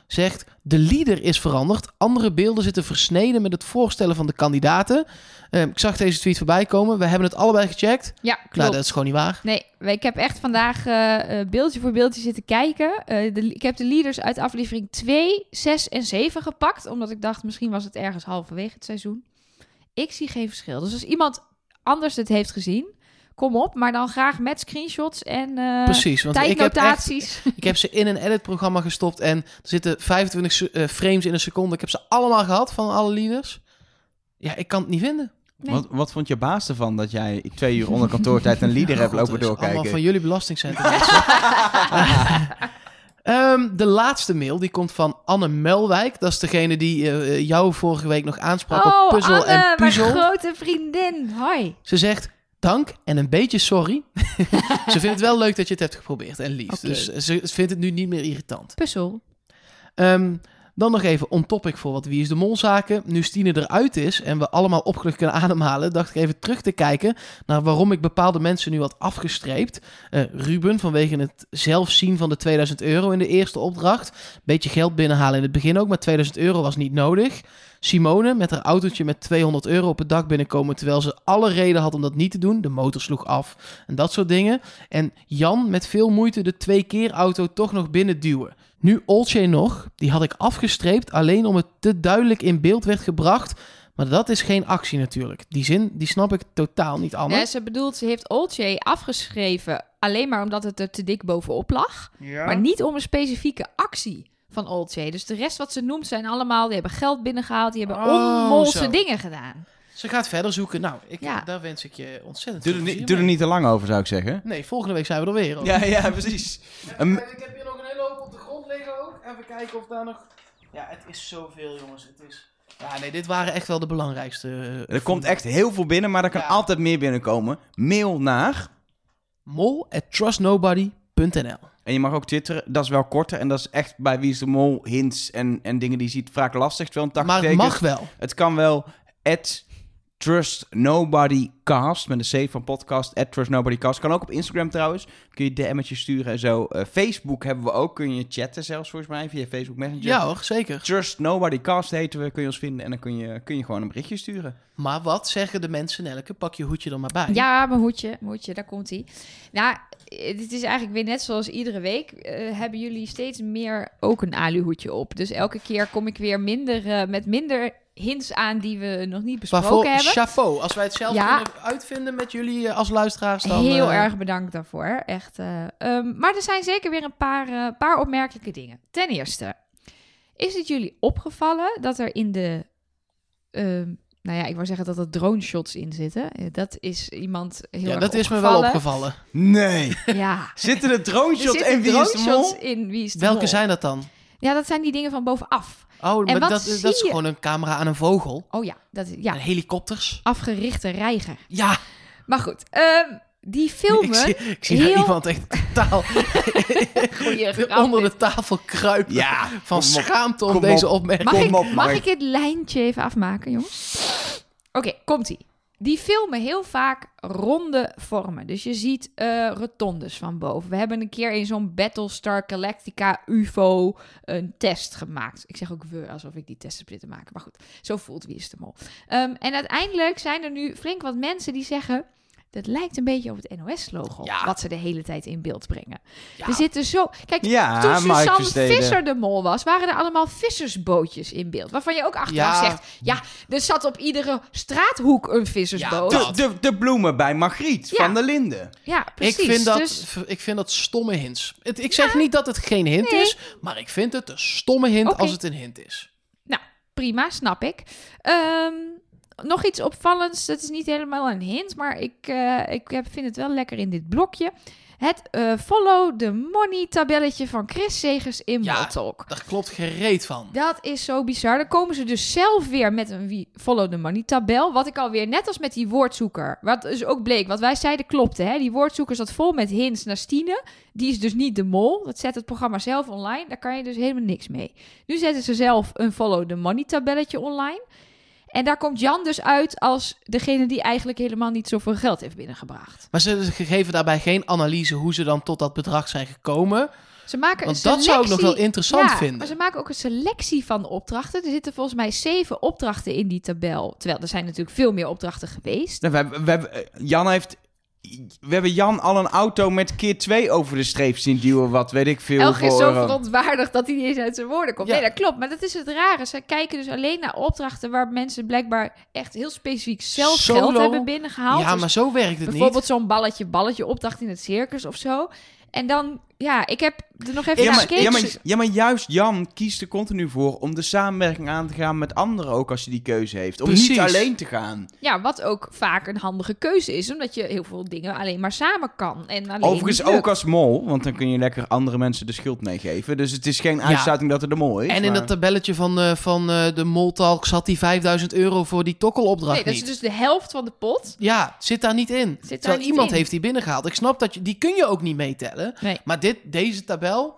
A: zegt... De leader is veranderd. Andere beelden zitten versneden met het voorstellen van de kandidaten. Ehm, ik zag deze tweet voorbij komen. We hebben het allebei gecheckt.
C: Ja, klopt.
A: Nou, dat is gewoon niet waar.
C: Nee, ik heb echt vandaag eh, eh, beeldje voor beeldje zitten kijken. Eh, de, ik heb de leaders uit aflevering 2, 6 en 7 gepakt. Omdat ik dacht, misschien was het ergens halverwege het seizoen. Ik zie geen verschil. Dus als iemand anders het heeft gezien, kom op. Maar dan graag met screenshots en eh
A: Precies, want ik heb, echt,
C: tijdnotaties.
A: ik heb ze in een editprogramma gestopt en er zitten 25 se- eh, frames in een seconde. Ik heb ze allemaal gehad van alle leaders. Ja, ik kan het niet vinden.
C: Nee.
B: Wat, wat vond je baas ervan dat jij twee uur onder kantoortijd een leader hebt
A: God,
B: lopen
A: is Allemaal
B: doorkijken?
A: van jullie belastingcentrum. Ehm, de laatste mail die komt van Anne Melwijk. Dat is degene die eh, jou vorige week nog aansprak
C: oh,
A: op puzzel
C: Anne,
A: en
C: mijn
A: puzzel.
C: grote vriendin. Hoi.
A: Ze zegt dank en een beetje sorry. ze vindt het wel leuk dat je het hebt geprobeerd en lief. Dus ze, vindt het nu niet meer irritant.
C: Puzzel.
A: Ehm, dan nog even on topic voor wat Wie is de Mol zaken. Nu Stine eruit is en we allemaal opgelucht kunnen ademhalen, dacht ik even terug te kijken naar waarom ik bepaalde mensen nu had afgestreept. Eh, Ruben vanwege het zelf zien van de 2000 euro in de eerste opdracht. Beetje geld binnenhalen in het begin ook, maar 2000 euro was niet nodig. Simone met haar autootje met 200 euro op het dak binnenkomen terwijl ze alle reden had om dat niet te doen. De motor sloeg af en dat soort dingen. En Jan met veel moeite de twee keer auto toch nog binnen duwen. Nu Olcay nog, die had ik afgestreept alleen om het te duidelijk in beeld werd gebracht. Maar dat is geen actie natuurlijk. Die zin, die snap ik totaal niet, Anne.
C: Ja, ze bedoelt, ze heeft Olcay afgeschreven alleen maar omdat het er te dik bovenop lag. Maar niet om een specifieke actie van. Dus de rest wat ze noemt zijn allemaal, die hebben geld binnengehaald, die hebben
A: Oh,
C: onmolse
A: zo.
C: dingen gedaan.
A: Ze gaat verder zoeken. Nou, ik,
C: Ja.
A: daar wens ik je ontzettend
B: Doe
A: veel
B: er, niet, doe er niet te lang over, zou ik zeggen.
A: Nee, volgende week zijn we er weer.
B: Ja, ja, precies.
A: Ik heb hier nog een hele hoop op de grond liggen ook. Even kijken of daar nog... Ja, het is zoveel, jongens. Het is... Ja, nee, dit waren echt wel de belangrijkste. eh,
B: er komt echt heel veel binnen, maar er kan
A: Ja.
B: altijd meer binnenkomen. Mail naar...
A: Mol at trustnobody.nl
B: En je mag ook twitteren. Dat is wel korter. En dat is echt bij Wie is de Mol hints en, en dingen die je ziet vaak lastig. Terwijl een 80
A: Maar het
B: tekens-
A: mag wel.
B: Het kan wel. At Trust Nobody Cast. Met een C van podcast. At Trust Nobody Cast. Kan ook op Instagram trouwens. Kun je DM'tjes sturen en zo. Eh, Facebook hebben we ook. Kun je chatten zelfs volgens mij. Via Facebook Messenger.
A: Ja hoor, zeker.
B: Trust Nobody Cast heten we. Kun je ons vinden. En dan kun je, kun je gewoon een berichtje sturen.
A: Maar wat zeggen de mensen, Nelke? Pak je hoedje er maar bij.
C: Ja, mijn hoedje, mijn hoedje, daar komt hij. Nou, eh, dit is eigenlijk weer net zoals iedere week. eh, hebben jullie steeds meer ook een aluhoedje op. Dus elke keer kom ik weer minder, eh, met minder hints aan die we nog niet besproken
A: Waarvoor
C: hebben.
A: chapeau. Als wij het zelf
C: Ja.
A: kunnen uitvinden met jullie eh, als luisteraars, dan...
C: Heel
A: eh,
C: erg bedankt daarvoor. Echt. eh, ehm, maar er zijn zeker weer een paar, paar opmerkelijke dingen. Ten eerste, is het jullie opgevallen dat er in de. ehm, nou ja, ik wou zeggen dat er drone shots in zitten. Dat is iemand heel
A: Ja,
C: erg
A: dat is me wel
C: opgevallen.
B: Nee.
C: Ja.
B: Zitten er drone shots en Wie is de Mol?
C: in Wie is de
A: Welke
C: Mol.
A: zijn dat dan?
C: Ja, dat zijn die dingen van bovenaf.
A: Oh, maar
C: wat
A: dat,
C: zie
A: dat is
C: je?
A: gewoon een camera aan een vogel.
C: Oh ja, dat is ja,
A: En helikopters.
C: afgerichte reiger.
A: Ja,
C: Maar goed, ehm, die filmen...
A: ik zie, ik zie
C: heel-
A: iemand echt totaal onder de tafel kruipen.
B: Ja.
A: Van
B: op.
A: schaamte om deze
B: op.
A: opmerking.
C: Mag, ik,
B: op,
C: mag ik het lijntje even afmaken, jongens? Oké, komt-ie. Die filmen heel vaak ronde vormen. Dus je ziet eh, rotondes van boven. We hebben een keer in zo'n Battlestar Galactica UFO een test gemaakt. Ik zeg ook we, alsof ik die test heb zitten maken. Maar goed, zo voelt Wie is de Mol. Ehm, en uiteindelijk zijn er nu flink wat mensen die zeggen... Dat lijkt een beetje op het NOS-logo,
A: Ja.
C: wat ze de hele tijd in beeld brengen.
A: Ja.
C: Er zitten zo... Kijk,
B: Ja,
C: toen Suzanne. Visser de mol was, waren er allemaal vissersbootjes in beeld. Waarvan je ook achteraf
A: Ja.
C: zegt... Ja, er zat op iedere straathoek een vissersboot.
A: Ja,
C: Ja,
B: De, de, de bloemen bij Margriet
C: Ja.
B: van der Linden.
C: precies.
A: ik, vind dat,
C: Dus,
A: ik vind dat stomme hints. Het, ik zeg niet dat het geen hint
C: Nee.
A: is, maar ik vind het een stomme hint als het een hint is.
C: prima, snap ik. Ehm, nog iets opvallends. Dat is niet helemaal een hint, maar ik, eh, ik heb, vind het wel lekker in dit blokje. Het eh, follow the money tabelletje van Chris Segers in
A: Ja.
C: Maltalk.
A: Daar klopt gereed van.
C: Dat is zo bizar. Dan komen ze dus zelf weer met een follow the money tabel. Wat ik alweer, net als met die woordzoeker. Wat dus ook bleek, wat wij zeiden klopte. Hè? Die woordzoeker zat vol met hints naar Stine. Die is dus niet de mol. Dat zet het programma zelf online. Daar kan je dus helemaal niks mee. Nu zetten ze zelf een follow the money tabelletje online. En daar komt Jan dus uit als degene die eigenlijk helemaal niet zoveel geld heeft binnengebracht.
A: Maar ze geven daarbij geen analyse hoe ze dan tot dat bedrag zijn gekomen.
C: Ze maken
A: Want
C: een
A: dat zou ik nog wel
C: selectie-
A: interessant
C: ja,
A: vinden.
C: Maar ze maken ook een selectie van de opdrachten. Er zitten volgens mij zeven opdrachten in die tabel. Terwijl er zijn natuurlijk veel meer opdrachten geweest.
B: Nou, we hebben, we hebben, Jan heeft... We hebben Jan al een auto met keer 2 over de streep zien duwen. Wat weet ik veel
C: Elg is zo
B: eh,
C: verontwaardigd dat hij niet eens uit zijn woorden komt.
A: Ja.
C: Nee, dat klopt. Maar dat is het rare. Ze kijken dus alleen naar opdrachten waar mensen blijkbaar echt heel specifiek zelf
A: Solo.
C: geld hebben binnengehaald.
A: ja,
C: Dus
A: maar zo werkt het
C: bijvoorbeeld
A: niet.
C: zo'n balletje-balletje opdracht in het circus of zo. En dan, ja, ik heb er nog even
B: Ja
C: naar gekeken.
B: ja, maar, ja, maar juist Jan kiest er continu voor om de samenwerking aan te gaan met anderen ook als je die keuze heeft. Om niet alleen te gaan.
C: Ja, wat ook vaak een handige keuze is. Omdat je heel veel dingen alleen maar samen kan. En alleen
B: Overigens ook als mol, want dan kun je lekker andere mensen de schuld meegeven. Dus het is geen uitsluiting dat het de mol is.
A: En in dat tabelletje van, eh, van eh, de Moltalk zat die 5000 euro voor die tokkelopdracht
C: Nee, dat is
A: niet.
C: dus de helft van de pot.
A: Ja, zit daar niet in.
C: daar
A: Terwijl
C: niet
A: iemand
C: in.
A: heeft die binnengehaald. Ik snap dat je, die kun je ook niet meetellen.
C: Nee.
A: Maar dit, deze tabel,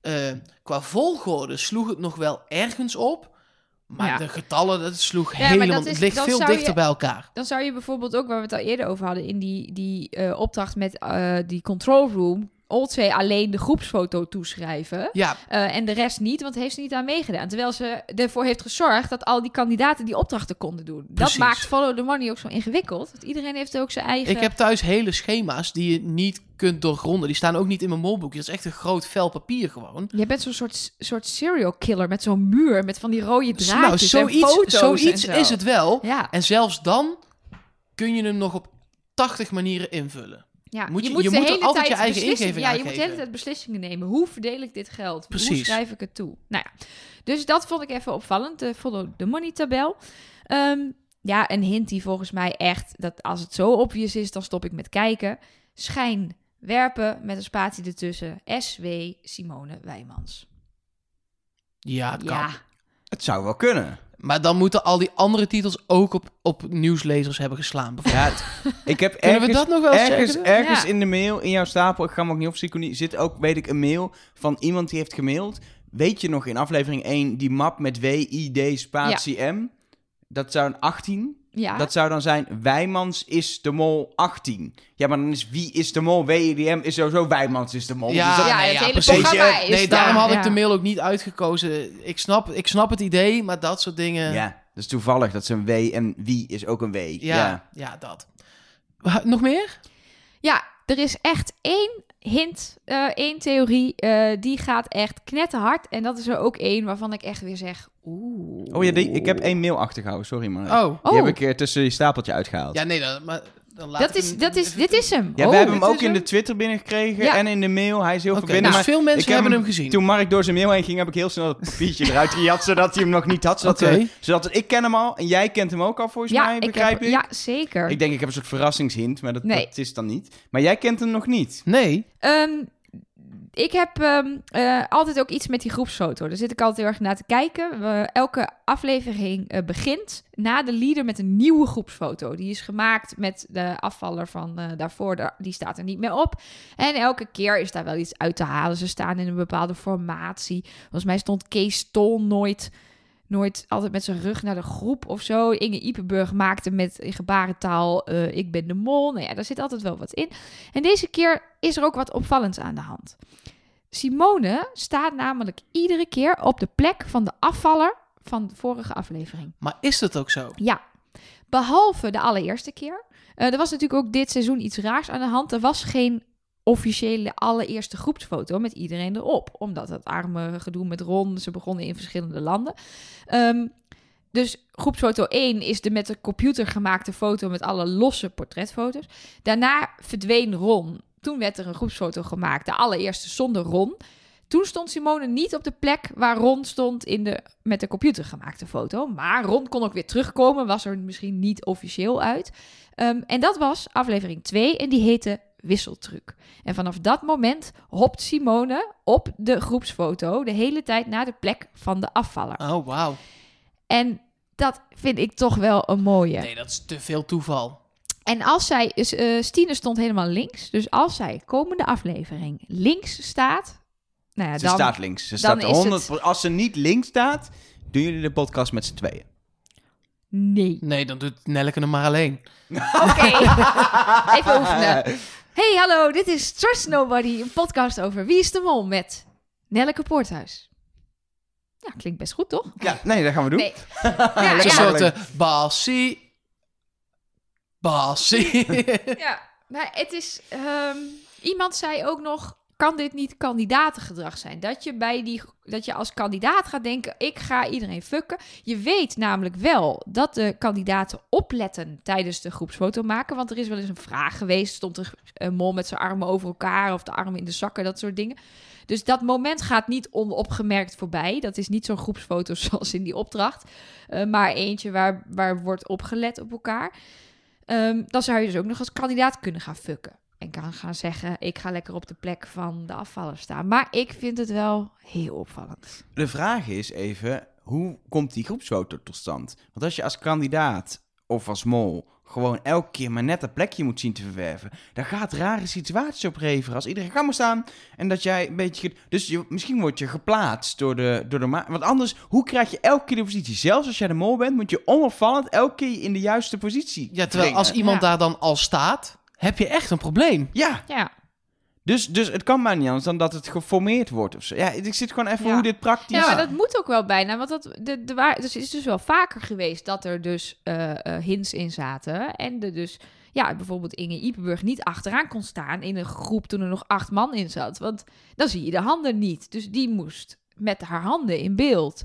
A: eh, qua volgorde sloeg het nog wel ergens op. Maar
C: Ja.
A: de getallen, dat sloeg
C: Ja,
A: helemaal...
C: is-
A: het ligt veel dichter
C: je-
A: bij elkaar.
C: Dan zou je bijvoorbeeld ook, waar we het al eerder over hadden, in die, die eh, opdracht met eh, die control room, Oldsway alleen de groepsfoto toeschrijven.
A: Ja,
C: eh, en de rest niet, want heeft ze niet aan meegedaan. Terwijl ze ervoor heeft gezorgd dat al die kandidaten die opdrachten konden doen.
A: Precies.
C: Dat maakt Follow the Money ook zo ingewikkeld. Want iedereen heeft ook zijn eigen...
A: ik heb thuis hele schema's die je niet kunt doorgronden. Die staan ook niet in mijn molboekje. Dat is echt een groot vel papier gewoon.
C: Jij bent zo'n soort, soort serial killer met zo'n muur met van die rode draadjes
A: nou,
C: en
A: zoiets,
C: foto's
A: zoiets
C: en zo.
A: is het wel.
C: Ja,
A: En zelfs dan kun je hem nog op 80 manieren invullen.
C: Ja.
A: Moet je-
C: moet
A: je
C: de
A: moet
C: hele
A: altijd
C: tijd
A: je eigen
C: beslissingen-
A: ingeving
C: Ja, je moet de hele tijd beslissingen nemen. Hoe verdeel ik dit geld? Hoe
A: Precies.
C: schrijf ik het toe? Nou ja, dus dat vond ik even opvallend. De follow the money tabel. Ehm, ja, een hint die volgens mij echt, dat als het zo obvious is, dan stop ik met kijken. Schijn werpen met een spatie ertussen. SW Simone Wijmans.
A: Ja, het kan.
C: Ja,
B: Het zou wel kunnen.
A: Maar dan moeten al die andere titels ook op, op nieuwslezers hebben geslaan.
B: Ik heb
A: Kunnen we
B: ergens,
A: dat nog wel eens
B: ergens,
A: zeggen?
B: ergens
C: Ja.
B: in de mail, in jouw stapel, ik ga hem ook niet opzoeken, zit ook, weet ik, een mail van iemand die heeft gemaild. Weet je nog, in aflevering 1, die map met WID spatie M, dat zou een 18,
C: ja.
B: dat zou dan zijn Wijmans is de mol 18. Ja, maar dan is wie is de mol, WIDM is sowieso Wijmans is de mol.
A: Ja,
B: Dus dat-
C: ja,
A: nee,
C: het
A: ja,
C: hele
A: precies.
C: programma is
A: nee, daarom
C: daar,
A: had ik de mail ook niet uitgekozen. Ik snap, ik snap het idee, maar dat soort dingen...
B: ja, dat is toevallig, dat is een W en wie is ook een W.
A: ja,
B: ja.
A: ja, dat. Nog meer?
C: Ja, er is echt één hint, eh, één theorie, eh, die gaat echt knetterhard. En dat is er ook één waarvan ik echt weer zeg, oeh.
B: Oh ja, die- ik heb één mail achtergehouden, sorry maar.
A: Oh.
B: Die
C: Oh.
B: heb ik er tussen je stapeltje uitgehaald.
A: Ja, nee, dan, maar dan laat
C: Dat
A: ik
C: is,
A: hem
C: dat is, dit is hem.
B: Ja,
C: Oh,
B: we hebben hem ook in de
C: hem.
B: Twitter binnengekregen
C: Ja.
B: en in de mail. Hij is heel verbinden. maar
A: veel mensen
B: ik heb
A: hebben hem gezien.
B: Toen Mark door zijn mail heen ging, heb ik heel snel het papiertje eruit gejat, zodat hij hem nog niet had. Zodat, we- zodat ik ken hem al en jij kent hem ook al volgens
C: Ja,
B: mij,
C: ik
B: begrijp
C: heb,
B: ik.
C: ja, zeker.
B: Ik denk, ik heb een soort verrassingshint, maar dat,
C: Nee.
B: dat is dan niet. Maar jij kent hem nog niet.
A: Nee.
C: Ehm, ik heb ehm, eh, altijd ook iets met die groepsfoto. Daar zit ik altijd heel erg naar te kijken. Elke aflevering eh, begint na de leader met een nieuwe groepsfoto. Die is gemaakt met de afvaller van eh, daarvoor. Daar- Die staat er niet meer op. En elke keer is daar wel iets uit te halen. Ze staan in een bepaalde formatie. Volgens mij stond Kees Tol nooit... Nooit altijd met zijn rug naar de groep of zo. Inge Ipenburg maakte met gebarentaal... eh, ik ben de mol. Nou ja, daar zit altijd wel wat in. En deze keer is er ook wat opvallends aan de hand. Simone staat namelijk iedere keer op de plek van de afvaller van de vorige aflevering.
A: Maar is dat ook zo?
C: Ja, behalve de allereerste keer. Eh, er was natuurlijk ook dit seizoen iets raars aan de hand. Er was geen officiële allereerste groepsfoto met iedereen erop. Omdat het arme gedoe met Ron, ze begonnen in verschillende landen. Ehm, dus groepsfoto 1 is de met de computer gemaakte foto met alle losse portretfoto's. Daarna verdween Ron. Toen werd er een groepsfoto gemaakt, de allereerste zonder Ron. Toen stond Simone niet op de plek waar Ron stond in de met de computer gemaakte foto. Maar Ron kon ook weer terugkomen, was er misschien niet officieel uit. Ehm, en dat was aflevering 2 en die heette Wisseltruc. En vanaf dat moment hopt Simone op de groepsfoto de hele tijd naar de plek van de afvaller.
A: Oh, wauw.
C: En dat vind ik toch wel een mooie.
A: Nee, dat is te veel toeval.
C: En als zij, eh Stine stond helemaal links. Dus als zij komende aflevering links staat. Nou ja,
B: Ze
C: dan,
B: staat links. Ze
C: dan
B: staat
C: is
B: 100 Als ze niet links staat, doen jullie de podcast met z'n tweeën.
C: Nee.
A: Nee, dan doet Nelleke hem maar alleen.
C: Oké. Even oefenen. Hey, hallo. Dit is Trust Nobody. Een podcast over Wie is de Mol met Nelleke Poorthuis. Ja, klinkt best goed, toch?
B: Ja, nee, dat gaan we doen.
C: Nee. Ja,
A: is een
C: ja.
A: soort uh. Bassie.
C: Ja, maar het is. ehm, iemand zei ook nog. Kan dit niet kandidatengedrag zijn? Dat je, bij die, dat je als kandidaat gaat denken: ik ga iedereen fucken. Je weet namelijk wel dat de kandidaten opletten tijdens de groepsfoto maken. Want er is wel eens een vraag geweest: stond er een mol met zijn armen over elkaar of de armen in de zakken, dat soort dingen. Dus dat moment gaat niet onopgemerkt voorbij. Dat is niet zo'n groepsfoto zoals in die opdracht. Eh, maar eentje waar, waar wordt opgelet op elkaar. Ehm, dan zou je dus ook nog als kandidaat kunnen gaan fucken. En kan gaan zeggen, ik ga lekker op de plek van de afvaller staan. Maar ik vind het wel heel opvallend.
B: De vraag is even, hoe komt die groepsfoto tot stand? Want als je als kandidaat of als mol gewoon elke keer maar net een plekje moet zien te verwerven, dan gaat rare situaties opleveren als iedereen gaat maar staan en dat jij een beetje... Dus je, misschien word je geplaatst door de, door de ma- Want anders, hoe krijg je elke keer de positie? Zelfs als jij de mol bent, moet je onopvallend elke keer in de juiste positie
A: Ja, terwijl
B: brengen.
A: als iemand
C: Ja.
A: daar dan al staat, heb je echt een probleem.
B: Ja,
C: Ja,
B: dus, dus het kan maar niet anders dan dat het geformeerd wordt of zo. Ja, ik zit gewoon even
C: Ja.
B: hoe dit praktisch...
C: ja maar dat moet ook wel bijna. Want dat, de, de, waar, dus het is dus wel vaker geweest dat er dus eh, eh, hints in zaten. En de dus, ja, bijvoorbeeld Inge Ipenburg niet achteraan kon staan in een groep toen er nog acht man in zat. Want dan zie je de handen niet. Dus die moest met haar handen in beeld.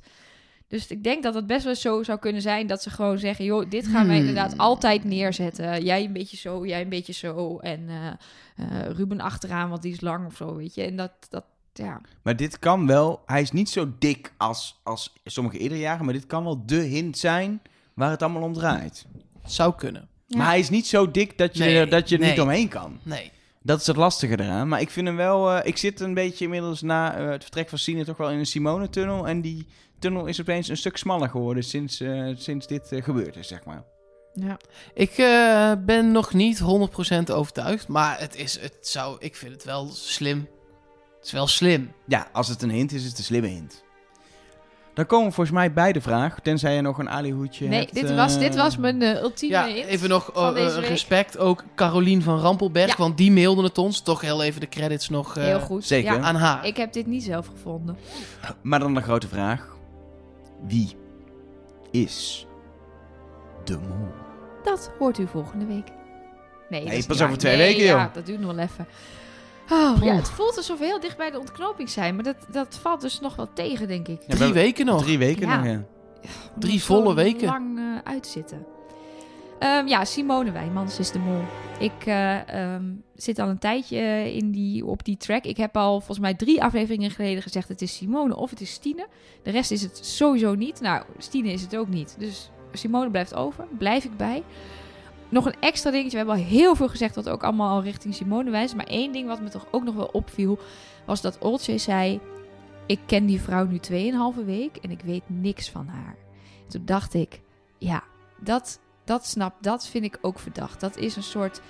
C: Dus ik denk dat het best wel zo zou kunnen zijn dat ze gewoon zeggen: joh, dit gaan wij
A: Hmm.
C: inderdaad altijd neerzetten. Jij een beetje zo, jij een beetje zo. En eh, eh, Ruben achteraan, want die is lang of zo, weet je. En dat, dat ja.
B: Maar dit kan wel... Hij is niet zo dik als, als sommige eerdere jaren, maar dit kan wel de hint zijn waar het allemaal om draait.
A: Zou kunnen.
C: Ja.
B: Maar hij is niet zo dik dat je,
A: Nee,
B: dat je er
A: nee.
B: niet omheen kan.
A: Nee.
B: Dat is het lastige eraan. Maar ik vind hem wel... eh, ik zit een beetje inmiddels na eh, het vertrek van Sine toch wel in een Simone-tunnel. En die tunnel is opeens een stuk smaller geworden sinds, eh, sinds dit gebeurd is, zeg maar.
C: ja.
A: Ik ben nog niet 100% overtuigd, maar het is, het zou, ik vind het wel slim. Het is wel slim.
B: Ja, als het een hint is, is het een slimme hint. Dan komen we volgens mij bij de vraag. Tenzij je nog een alihoedje
C: Nee,
B: hebt.
C: dit,
B: eh,
C: was, dit was mijn eh, ultieme
A: Ja, even nog
C: van
A: eh,
C: deze week.
A: respect. Ook Carolien van Rampelberg,
C: Ja.
A: want die mailde het ons. Toch heel even de credits nog eh,
C: Heel goed.
B: zeker.
C: Ja,
A: aan haar.
C: ik heb dit niet zelf gevonden.
B: Maar dan de grote vraag. Wie is de mol?
C: Dat hoort u volgende week. Nee,
B: pas over twee
C: Nee,
B: weken,
C: Ja,
B: joh.
C: dat duurt nog wel even. Oh, ja, het voelt alsof we heel dicht bij de ontknoping zijn. Maar dat, dat valt dus nog wel tegen, denk ik.
B: Ja,
A: Drie weken nog.
B: Drie weken
C: Ja.
B: nog, ja.
C: We
A: Drie volle weken.
C: lang eh, uitzitten. Ehm, ja, Simone Wijmans is de mol. Ik eh, ehm, zit al een tijdje eh, in die, op die track. Ik heb al volgens mij drie afleveringen geleden gezegd... het is Simone of het is Stine. De rest is het sowieso niet. Nou, Stine is het ook niet. Dus Simone blijft over. Blijf ik bij. Nog een extra dingetje. We hebben al heel veel gezegd... wat ook allemaal al richting Simone wijst. Maar één ding wat me toch ook nog wel opviel... was dat Olcay zei... ik ken die vrouw nu 2,5 week... en ik weet niks van haar. Toen dacht ik, ja, dat, dat snap, dat vind ik ook verdacht. Dat is een soort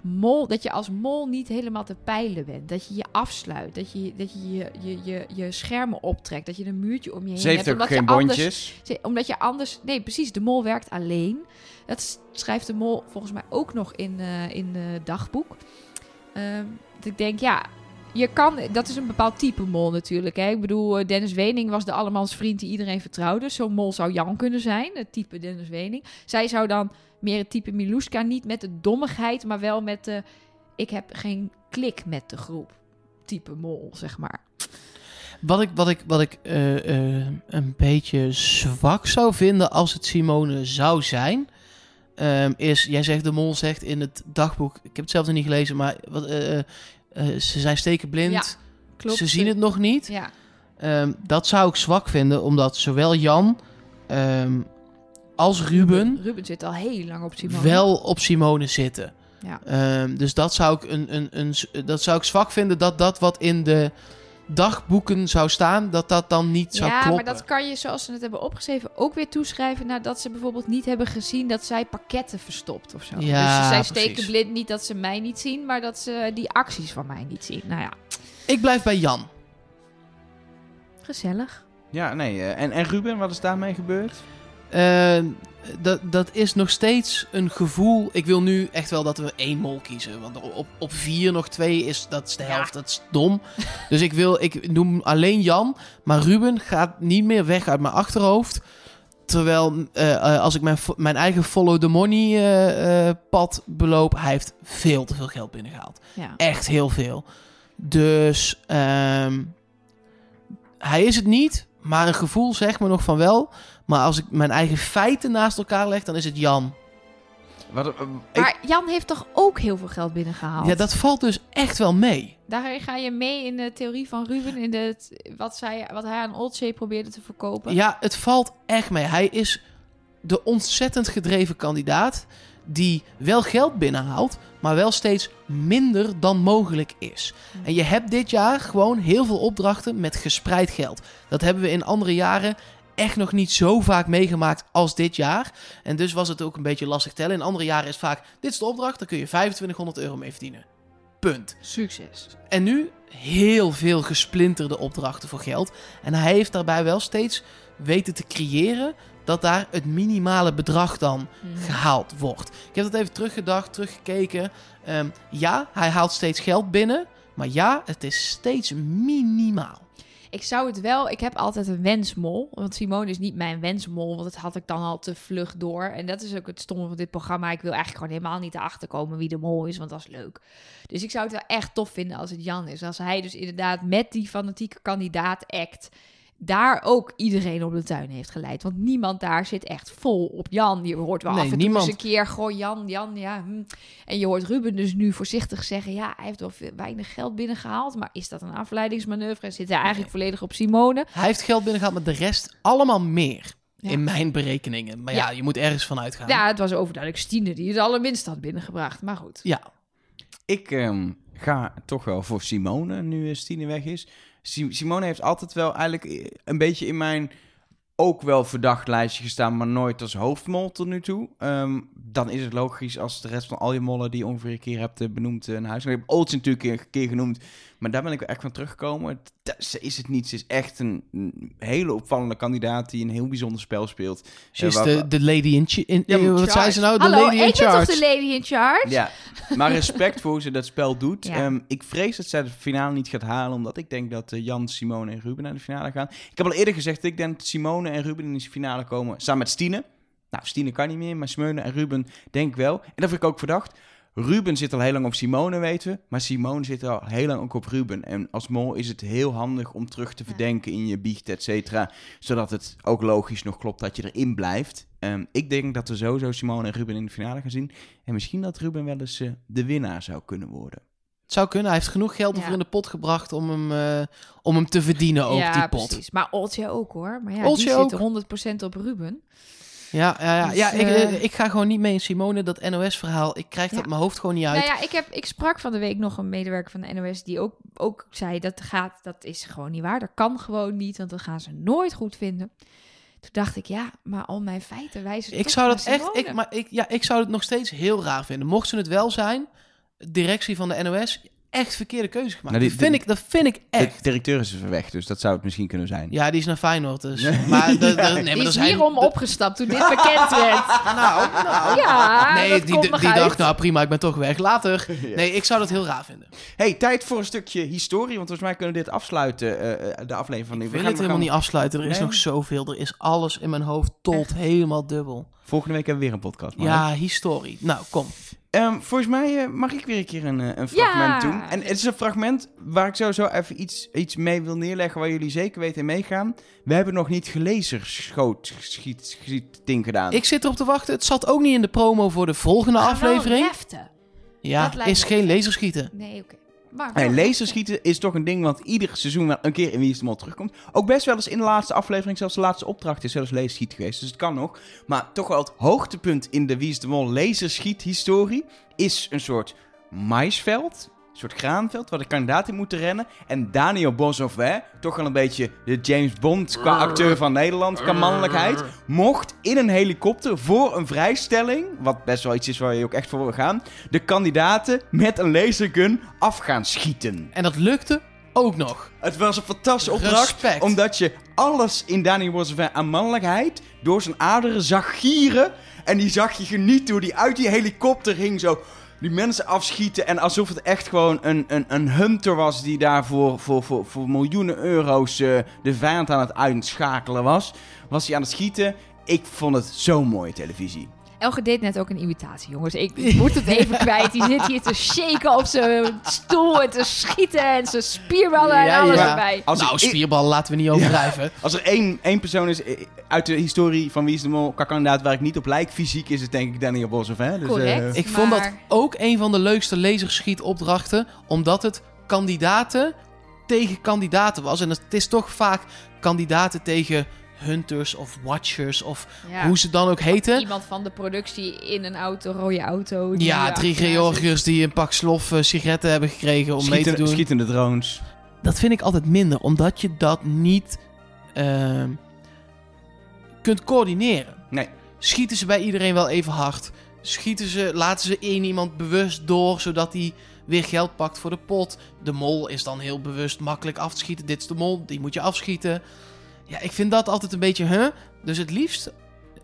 C: mol, dat je als mol niet helemaal te peilen bent. Dat je je afsluit, dat je dat je, je, je, je, je schermen optrekt, dat je een muurtje om je heen
B: Ze heeft
C: hebt.
B: ook
C: omdat
B: geen
C: je anders-
B: bondjes.
C: ze- omdat je anders, nee precies, de mol werkt alleen. Dat schrijft de mol volgens mij ook nog in, eh in het dagboek. Ehm, dat ik denk, ja, je kan, dat is een bepaald type mol natuurlijk. Ik bedoel, eh, Dennis Wening was de allemans vriend die iedereen vertrouwde. Zo'n mol zou Jan kunnen zijn, het type Dennis Wening. Zij zou dan meer het type Miluska, niet met de dommigheid, maar wel met de, ik heb geen klik met de groep. Type mol, zeg maar.
A: Wat ik, wat ik, wat ik eh, eh, een beetje zwak zou vinden als het Simone zou zijn, ehm, is, jij zegt, de mol zegt in het dagboek, ik heb het zelf nog niet gelezen, maar wat, eh, eh, eh, ze zijn stekenblind.
C: Ja. klopt.
A: Ze zien het nog niet.
C: Ja,
A: Ehm, dat zou ik zwak vinden, omdat zowel Jan ehm, als Ruben
C: Ruben zit al heel lang op Simone.
A: wel op Simone zitten.
C: Ja.
A: Dus dat zou, ik een, een, een, dat zou ik zwak vinden, dat dat wat in de dagboeken zou staan, dat dat dan niet zou
C: ja,
A: kloppen.
C: maar dat kan je, zoals ze het hebben opgeschreven, ook weer toeschrijven nadat ze bijvoorbeeld niet hebben gezien dat zij pakketten verstopt of zo.
A: Ja,
C: dus zij
A: precies.
C: steken blind niet dat ze mij niet zien, maar dat ze die acties van mij niet zien. Nou ja,
A: Ik blijf bij Jan.
C: gezellig.
B: Ja, nee. eh, en, en Ruben, wat is daarmee gebeurd?
A: Eh, dat, dat is nog steeds een gevoel. Ik wil nu echt wel dat we één mol kiezen. Want op, op vier nog twee is, dat is de
C: Ja.
A: helft. Dat is dom. dus ik wil, ik noem alleen Jan. Maar Ruben gaat niet meer weg uit mijn achterhoofd. Terwijl eh, eh, als ik mijn, mijn eigen follow the money eh, pad beloop, hij heeft veel te veel geld binnengehaald.
C: Ja.
A: Echt heel veel. Dus ehm, hij is het niet, maar een gevoel zegt me nog van wel. Maar als ik mijn eigen feiten naast elkaar leg, dan is het Jan.
B: Wat, eh, ik-
C: Maar Jan heeft toch ook heel veel geld binnengehaald?
A: Ja, dat valt dus echt wel mee.
C: Daar ga je mee in de theorie van Ruben, in de, wat, zij, wat hij aan Oldshay probeerde te verkopen.
A: Ja, het valt echt mee. Hij is de ontzettend gedreven kandidaat die wel geld binnenhaalt, maar wel steeds minder dan mogelijk is. En je hebt dit jaar gewoon heel veel opdrachten met gespreid geld. Dat hebben we in andere jaren echt nog niet zo vaak meegemaakt als dit jaar. En dus was het ook een beetje lastig tellen. In andere jaren is vaak, dit is de opdracht, daar kun je 2500 euro mee verdienen. Punt.
C: Succes.
A: En nu heel veel gesplinterde opdrachten voor geld. En hij heeft daarbij wel steeds weten te creëren dat daar het minimale bedrag dan gehaald wordt. Ik heb dat even teruggedacht, teruggekeken. Ehm, ja, hij haalt steeds geld binnen. Maar ja, het is steeds minimaal.
C: Ik zou het wel, ik heb altijd een wensmol. Want Simone is niet mijn wensmol, want dat had ik dan al te vlug door. En dat is ook het stomme van dit programma. Ik wil eigenlijk gewoon helemaal niet erachter komen wie de mol is, want dat is leuk. Dus ik zou het wel echt tof vinden als het Jan is. Als hij dus inderdaad met die fanatieke kandidaat act daar ook iedereen op de tuin heeft geleid. Want niemand daar zit echt vol op Jan. Je hoort wel
A: Nee,
C: af en
A: niemand.
C: toe eens een keer, goh Jan, Jan, ja. hm. En je hoort Ruben dus nu voorzichtig zeggen, ja, hij heeft wel veel, weinig geld binnengehaald. Maar is dat een afleidingsmanoeuvre? En zit hij eigenlijk volledig op Simone?
A: Hij heeft geld binnengehaald, maar de rest allemaal meer.
C: Ja.
A: In mijn berekeningen. Maar ja,
C: Ja.
A: je moet ergens van uitgaan.
C: Ja, het was overduidelijk Stine die het allerminst had binnengebracht. Maar goed.
A: Ja.
B: Ik ehm, ga toch wel voor Simone, nu eh, Stine weg is. Si- Simone heeft altijd wel eigenlijk eh, een beetje in mijn ook wel verdacht lijstje gestaan, maar nooit als hoofdmol tot nu toe. Ehm, dan is het logisch als de rest van al je mollen die je ongeveer een keer hebt eh, benoemd eh, naar huis. Ik heb Olds natuurlijk een keer genoemd, maar daar ben ik echt van teruggekomen. Dat, ze is het niet. Ze is echt een, een hele opvallende kandidaat die een heel bijzonder spel speelt.
A: Ze is
B: Eh, waar-
A: de, de lady in... in
B: Ja,
A: wat zei ze nou? De
C: Hallo,
A: lady in
C: ik ben
A: charge.
C: toch de lady in charge?
B: Ja, maar respect voor hoe ze dat spel doet.
C: Ja.
B: Ehm, ik vrees dat zij de finale niet gaat halen, omdat ik denk dat eh, Jan, Simone en Ruben naar de finale gaan. Ik heb al eerder gezegd, ik denk dat Simone en Ruben in de finale komen samen met Stine. Nou, Stine kan niet meer, maar Simone en Ruben denk ik wel. En dat vind ik ook verdacht. Ruben zit al heel lang op Simone, weten we. Maar Simone zit al heel lang ook op Ruben. En als mol is het heel handig om terug te verdenken in je biecht, et cetera. Zodat het ook logisch nog klopt dat je erin blijft. Ehm, ik denk dat we sowieso Simone en Ruben in de finale gaan zien. En misschien dat Ruben wel eens eh, de winnaar zou kunnen worden.
A: Het zou kunnen. Hij heeft genoeg geld
C: Ja.
A: ervoor in de pot gebracht om hem, eh, om hem te verdienen, ook
C: ja,
A: die pot.
C: precies. Maar Oltje ook hoor. Maar ja,
A: Oltje
C: die
A: ook.
C: zit 100% op Ruben.
A: Ja, ja, ja.
C: Dus,
A: ja ik,
C: eh,
A: eh, ik ga gewoon niet mee in Simone, dat NOS-verhaal. Ik krijg dat
C: Ja.
A: mijn hoofd gewoon niet uit.
C: Nou ja, ik, heb, ik sprak van de week nog een medewerker van de NOS die ook, ook zei dat gaat, dat is gewoon niet waar. Dat kan gewoon niet, want dat gaan ze nooit goed vinden. Toen dacht ik, ja, maar al mijn feiten wijzen
A: ik zou
C: naar
A: dat echt, ik, maar ik, ja, ik zou het nog steeds heel raar vinden. Mocht ze het wel zijn, directie van de NOS, echt verkeerde keuze gemaakt.
B: Nou, die-
A: dat, vind ik, dat vind ik
B: De
A: echt.
B: directeur is even weg, dus dat zou het misschien kunnen zijn.
A: Ja, die is naar Feyenoord dus.
B: Nee.
A: Maar, de, de, nee, maar
C: die
A: er
C: is
A: zijn,
C: hierom
A: de-
C: opgestapt toen dit bekend werd.
A: Nou, nou.
C: Ja,
A: nee,
C: dat
A: die,
C: komt
A: die,
C: nog
A: die
C: uit.
A: dacht, nou prima, ik ben toch weg. Later. Nee, ik zou dat heel raar vinden.
B: Hey, tijd voor een stukje historie, want volgens mij kunnen we dit afsluiten, eh, eh, de aflevering van.
A: Ik
B: We
A: wil
B: gaan-
A: het helemaal
B: gaan-
A: niet afsluiten. Er is
B: Nee?
A: nog zoveel. Er is alles in mijn hoofd tot helemaal dubbel.
B: Volgende week hebben we weer een podcast.
A: Ja, historie. Nou, kom.
B: Ehm, volgens mij eh, mag ik weer een keer een, eh, een fragment
C: Ja.
B: doen. En het is een fragment waar ik sowieso even iets, iets mee wil neerleggen waar jullie zeker weten in meegaan. We hebben nog niet gelezerschoot schiet, schiet ding gedaan.
A: Ik zit erop te wachten. Het zat ook niet in de promo voor de volgende aflevering. Ja,
C: Dat
A: is geen laserschieten.
C: Nee, oké.
B: Nee, laserschieten is toch een ding wat ieder seizoen wel een keer in Wie is de Mol terugkomt. Ook best wel eens in de laatste aflevering, zelfs de laatste opdracht is zelfs laserschiet geweest. Dus het kan nog. Maar toch wel het hoogtepunt in de Wie is de Mol laserschiet-historie is een soort maisveld. Een soort graanveld waar de kandidaten in moeten rennen. En Daniel Boshoff, toch wel een beetje de James Bond qua acteur van Nederland, qua mannelijkheid. Mocht in een helikopter voor een vrijstelling, wat best wel iets is waar je ook echt voor wil gaan, de kandidaten met een lasergun af gaan schieten.
A: En dat lukte ook nog.
B: Het was een fantastische opdracht.
A: Respect.
B: Omdat je alles in Daniel Boshoff aan mannelijkheid door zijn aderen zag gieren. En die zag je genieten hoe die uit die helikopter hing zo die mensen afschieten. En alsof het echt gewoon een, een, een hunter was die daar voor, voor, voor, voor miljoenen euro's eh, de vijand aan het uitschakelen was. Was hij aan het schieten. Ik vond het zo mooie televisie.
C: Elge deed net ook een imitatie, jongens. Ik moet het even kwijt. Die zit hier te shaken op zijn stoel en te schieten en zijn spierballen en
A: Ja,
C: alles
A: ja.
C: erbij.
B: Als
A: nou,
B: ik-
A: spierballen laten we niet overdrijven.
B: Als er één, één persoon is eh, uit de historie van Wie is de Mol, kandidaat waar ik niet op lijk, fysiek is het denk ik Daniel Boshoff. Hè? Dus,
C: Correct.
B: eh,
A: Ik vond dat ook een van de leukste laserschietopdrachten, omdat het kandidaten tegen kandidaten was. En het is toch vaak kandidaten tegen hunters of watchers of
C: Ja.
A: hoe ze dan ook heten.
C: Iemand van de productie in een auto, rode auto.
A: Ja, drie Georgiërs die een pak slof eh, sigaretten hebben gekregen om mee te doen.
B: Schietende drones.
A: Dat vind ik altijd minder, omdat je dat niet ehm, kunt coördineren.
B: Nee.
A: Schieten ze bij iedereen wel even hard? Schieten ze, laten ze één iemand bewust door, zodat hij weer geld pakt voor de pot? De mol is dan heel bewust makkelijk af te schieten. Dit is de mol, die moet je afschieten. Ja, ik vind dat altijd een beetje, huh? Dus het liefst...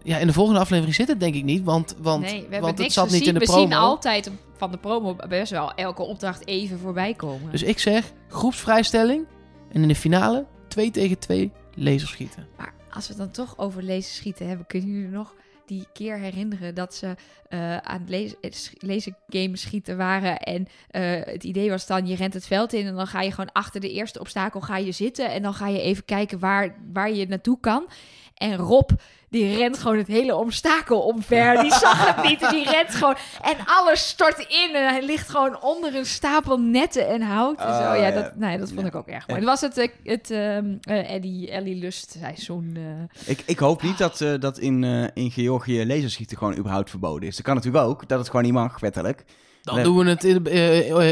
A: Ja, in de volgende aflevering zit het denk ik niet, want, want,
C: Nee, we
A: want het zat niet in de
C: we
A: promo.
C: zien altijd van de promo best wel elke opdracht even voorbij komen.
A: Dus ik zeg, groepsvrijstelling en in de finale 2 tegen 2 laserschieten.
C: Maar als we het dan toch over lezen schieten hebben, kunnen jullie nog die keer herinneren dat ze eh, aan het lezen, lezen game schieten waren. En eh, het idee was dan, je rent het veld in en dan ga je gewoon achter de eerste obstakel ga je zitten. En dan ga je even kijken waar, waar je naartoe kan. En Rob, die rent gewoon het hele obstakel omver. Die zag het niet en die rent gewoon. En alles stort in en hij ligt gewoon onder een stapel netten en hout. En zo.
B: Ah,
C: Ja, dat, nee, dat vond
B: Ja.
C: ik ook erg mooi. Het was het, eh, het ehm, eh, Ellie, Ellie Lust seizoen. eh
B: Ik, ik hoop niet dat, eh, dat in, eh, in Georgië laserschieten gewoon überhaupt verboden is. Dat kan natuurlijk ook, dat het gewoon niet mag, wettelijk.
A: Dan
B: Nee.
A: doen we het in,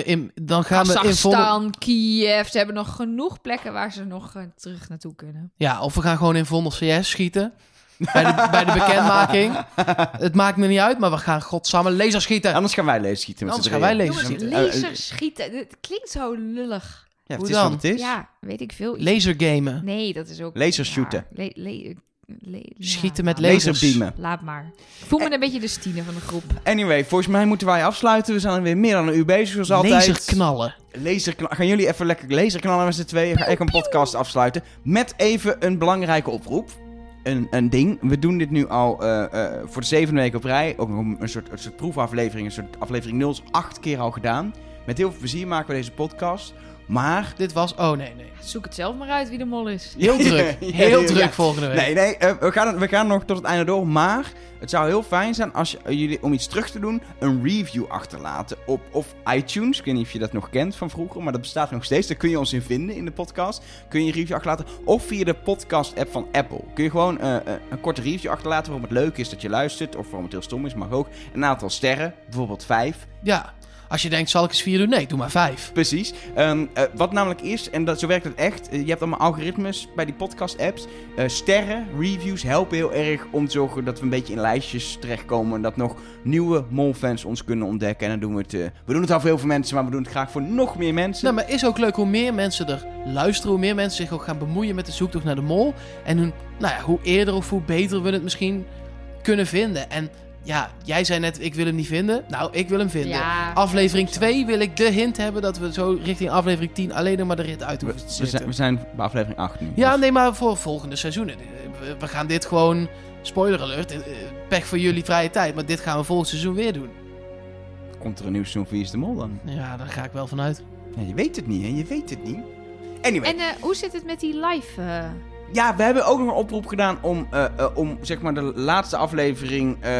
A: in dan gaan we in volle...
C: Kazachstan, Kiev. Ze hebben nog genoeg plekken waar ze nog terug naartoe kunnen.
A: Ja, of we gaan gewoon in Vondel CS schieten. Bij de, bij de bekendmaking. Het maakt me niet uit, maar we gaan godsamme laser schieten.
B: Anders gaan wij laserschieten met
A: Anders
B: z'n
A: gaan wij
B: drieën.
A: laserschieten.
C: Jongens,
B: Eh, eh,
C: laser schieten. Het klinkt zo lullig.
B: Ja,
A: Hoe
B: het is
A: dan?
B: wat het is.
C: Ja, weet ik veel.
A: Laser gamen.
C: Nee, dat is ook...
B: Laser shooten.
C: Ja, le- le- le-
A: Schieten
C: ja,
A: met.
B: Laserbeamen.
C: Laat maar. Ik voel me een beetje de Stine van de groep.
B: Anyway, volgens mij moeten wij afsluiten. We zijn weer meer dan een uur bezig, zoals altijd.
A: Laser knallen.
B: Laserknallen. Gaan jullie even lekker laserknallen met z'n tweeën? Ga ik een podcast afsluiten. Met even een belangrijke oproep. Een, een ding. We doen dit nu al eh, eh, voor de zevende week op rij. Ook nog een, soort, een soort proefaflevering. Een soort aflevering 0 is acht keer al gedaan. Met heel veel plezier maken we deze podcast. Maar...
A: Dit was... Oh, nee, nee.
C: Zoek het zelf maar uit wie de mol is.
A: Heel druk.
B: Ja,
A: Heel
B: ja,
A: druk
B: ja.
A: volgende week.
B: Nee, nee, eh, we, gaan, we gaan nog tot het einde door. Maar het zou heel fijn zijn als je, eh, jullie, om iets terug te doen, een review achterlaten op of iTunes. Ik weet niet of je dat nog kent van vroeger, maar dat bestaat nog steeds. Daar kun je ons in vinden in de podcast. Kun je een review achterlaten. Of via de podcast-app van Apple. Kun je gewoon eh, eh, een korte review achterlaten waarom het leuk is dat je luistert. Of waarom het heel stom is, mag ook. Een aantal sterren, bijvoorbeeld vijf.
A: Ja. Als je denkt, zal ik eens vier doen? Nee, doe maar vijf.
B: Precies. Ehm, eh, wat namelijk is, en dat, zo werkt het echt. eh, je hebt allemaal algoritmes bij die podcast-apps. Eh, sterren, reviews helpen heel erg om te zorgen dat we een beetje in lijstjes terechtkomen. En dat nog nieuwe Mol-fans ons kunnen ontdekken. En dan doen we het. we doen het al voor heel veel mensen, maar we doen het graag voor nog meer mensen.
A: Nou, maar is ook leuk hoe meer mensen er luisteren, hoe meer mensen zich ook gaan bemoeien met de zoektocht naar de mol. En hoe, nou ja, hoe eerder of hoe beter we het misschien kunnen vinden. En ja, jij zei net, ik wil hem niet vinden. Nou, ik wil hem vinden.
C: Ja.
A: Aflevering 2 wil ik de hint hebben dat we zo richting aflevering 10 alleen nog maar de rit uit
B: we,
A: hoeven te
B: we
A: zitten.
B: zijn, we zijn bij aflevering 8 nu.
A: Ja,
B: Dus-
A: nee, maar voor volgende seizoenen. We- We gaan dit gewoon, spoiler alert, eh, pech voor jullie vrije tijd. Maar dit gaan we volgend seizoen weer doen.
B: Komt er een nieuw seizoen van Wie is de Mol dan?
A: Ja, daar ga ik wel vanuit.
B: Ja, je weet het niet, hè? Je weet het niet. Anyway.
C: En eh, hoe zit het met die live? eh,
B: ja, we hebben ook nog een oproep gedaan om, eh, eh, om zeg maar de laatste aflevering eh,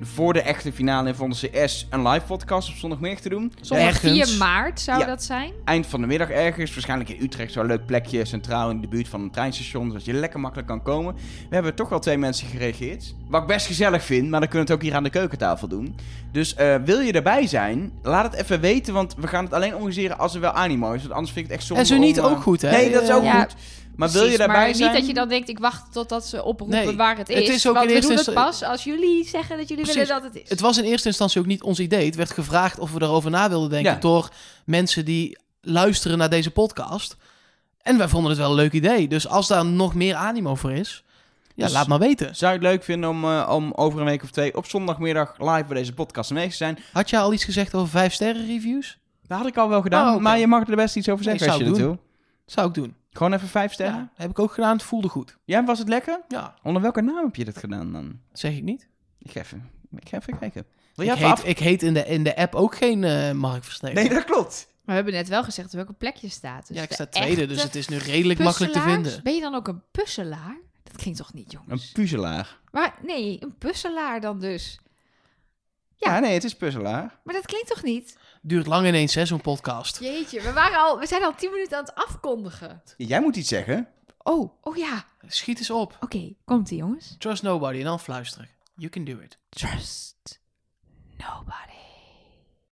B: voor de echte finale in Von de CS een live podcast op zondagmiddag te doen.
C: Zondag
A: Ergens.
C: 4 maart zou
B: Ja.
C: dat zijn.
B: Eind van de middag ergens, waarschijnlijk in Utrecht, zo'n leuk plekje, centraal in de buurt van een treinstation, zodat je lekker makkelijk kan komen. We hebben toch wel twee mensen gereageerd. Wat ik best gezellig vind, maar dan kunnen we het ook hier aan de keukentafel doen. Dus eh, wil je erbij zijn, laat het even weten, want we gaan het alleen organiseren als er wel animo is, want anders vind ik het echt zonde
A: En zo niet
B: om,
A: ook goed, hè?
B: Nee, dat is ook
C: Ja,
B: goed. Maar wil je daarbij
C: maar
B: zijn?
C: niet dat je dan denkt, ik wacht totdat ze oproepen
A: Nee,
C: waar het is.
A: het is ook
C: want
A: in
C: we
A: eerste
C: doen het pas als jullie zeggen dat jullie
A: Precies.
C: willen dat het is.
A: Het was in eerste instantie ook niet ons idee. Het werd gevraagd of we erover na wilden denken
B: Ja.
A: door mensen die luisteren naar deze podcast. En wij vonden het wel een leuk idee. Dus als daar nog meer animo voor is, ja,
B: Dus-
A: laat maar weten.
B: Zou je het leuk vinden om, eh, om over een week of twee op zondagmiddag live bij deze podcast aanwezig te zijn?
A: Had je al iets gezegd over vijf sterren reviews?
B: Dat had ik al wel gedaan,
A: Oh,
B: maar je mag er best iets over
A: Nee,
B: zeggen als je dat wil.
A: Zou ik doen.
B: Gewoon even vijf sterren.
A: Ja, heb ik ook gedaan. Het voelde goed.
B: Ja, was het lekker?
A: Ja,
B: Onder welke naam heb je dit gedaan dan?
A: dat zeg ik niet.
B: Ik ga even, ik ga even kijken. Wil
A: Ik heet,
B: af...
A: ik heet in de, in de app ook geen eh Mark Verstegen.
B: Nee, dat klopt.
C: Maar we hebben net wel gezegd op welke plek je staat. Dus
A: ja, ik sta tweede, dus het is nu redelijk makkelijk te vinden.
C: Ben je dan ook een puzzelaar? Dat klinkt toch niet,
B: Een
C: jongens?
B: puzzelaar.
C: Maar nee, een puzzelaar dan dus.
B: Ja.
C: Ja.
B: nee, het is puzzelaar.
C: Maar dat klinkt toch niet?
A: Duurt lang ineens, hè, zo'n podcast.
C: Jeetje, we, waren al, we zijn al tien minuten aan het afkondigen.
B: Jij moet iets zeggen.
C: Oh, oh ja.
A: Schiet eens op.
C: Oké, komt ie jongens.
A: Trust nobody en dan fluisteren. You can do it.
C: Trust nobody.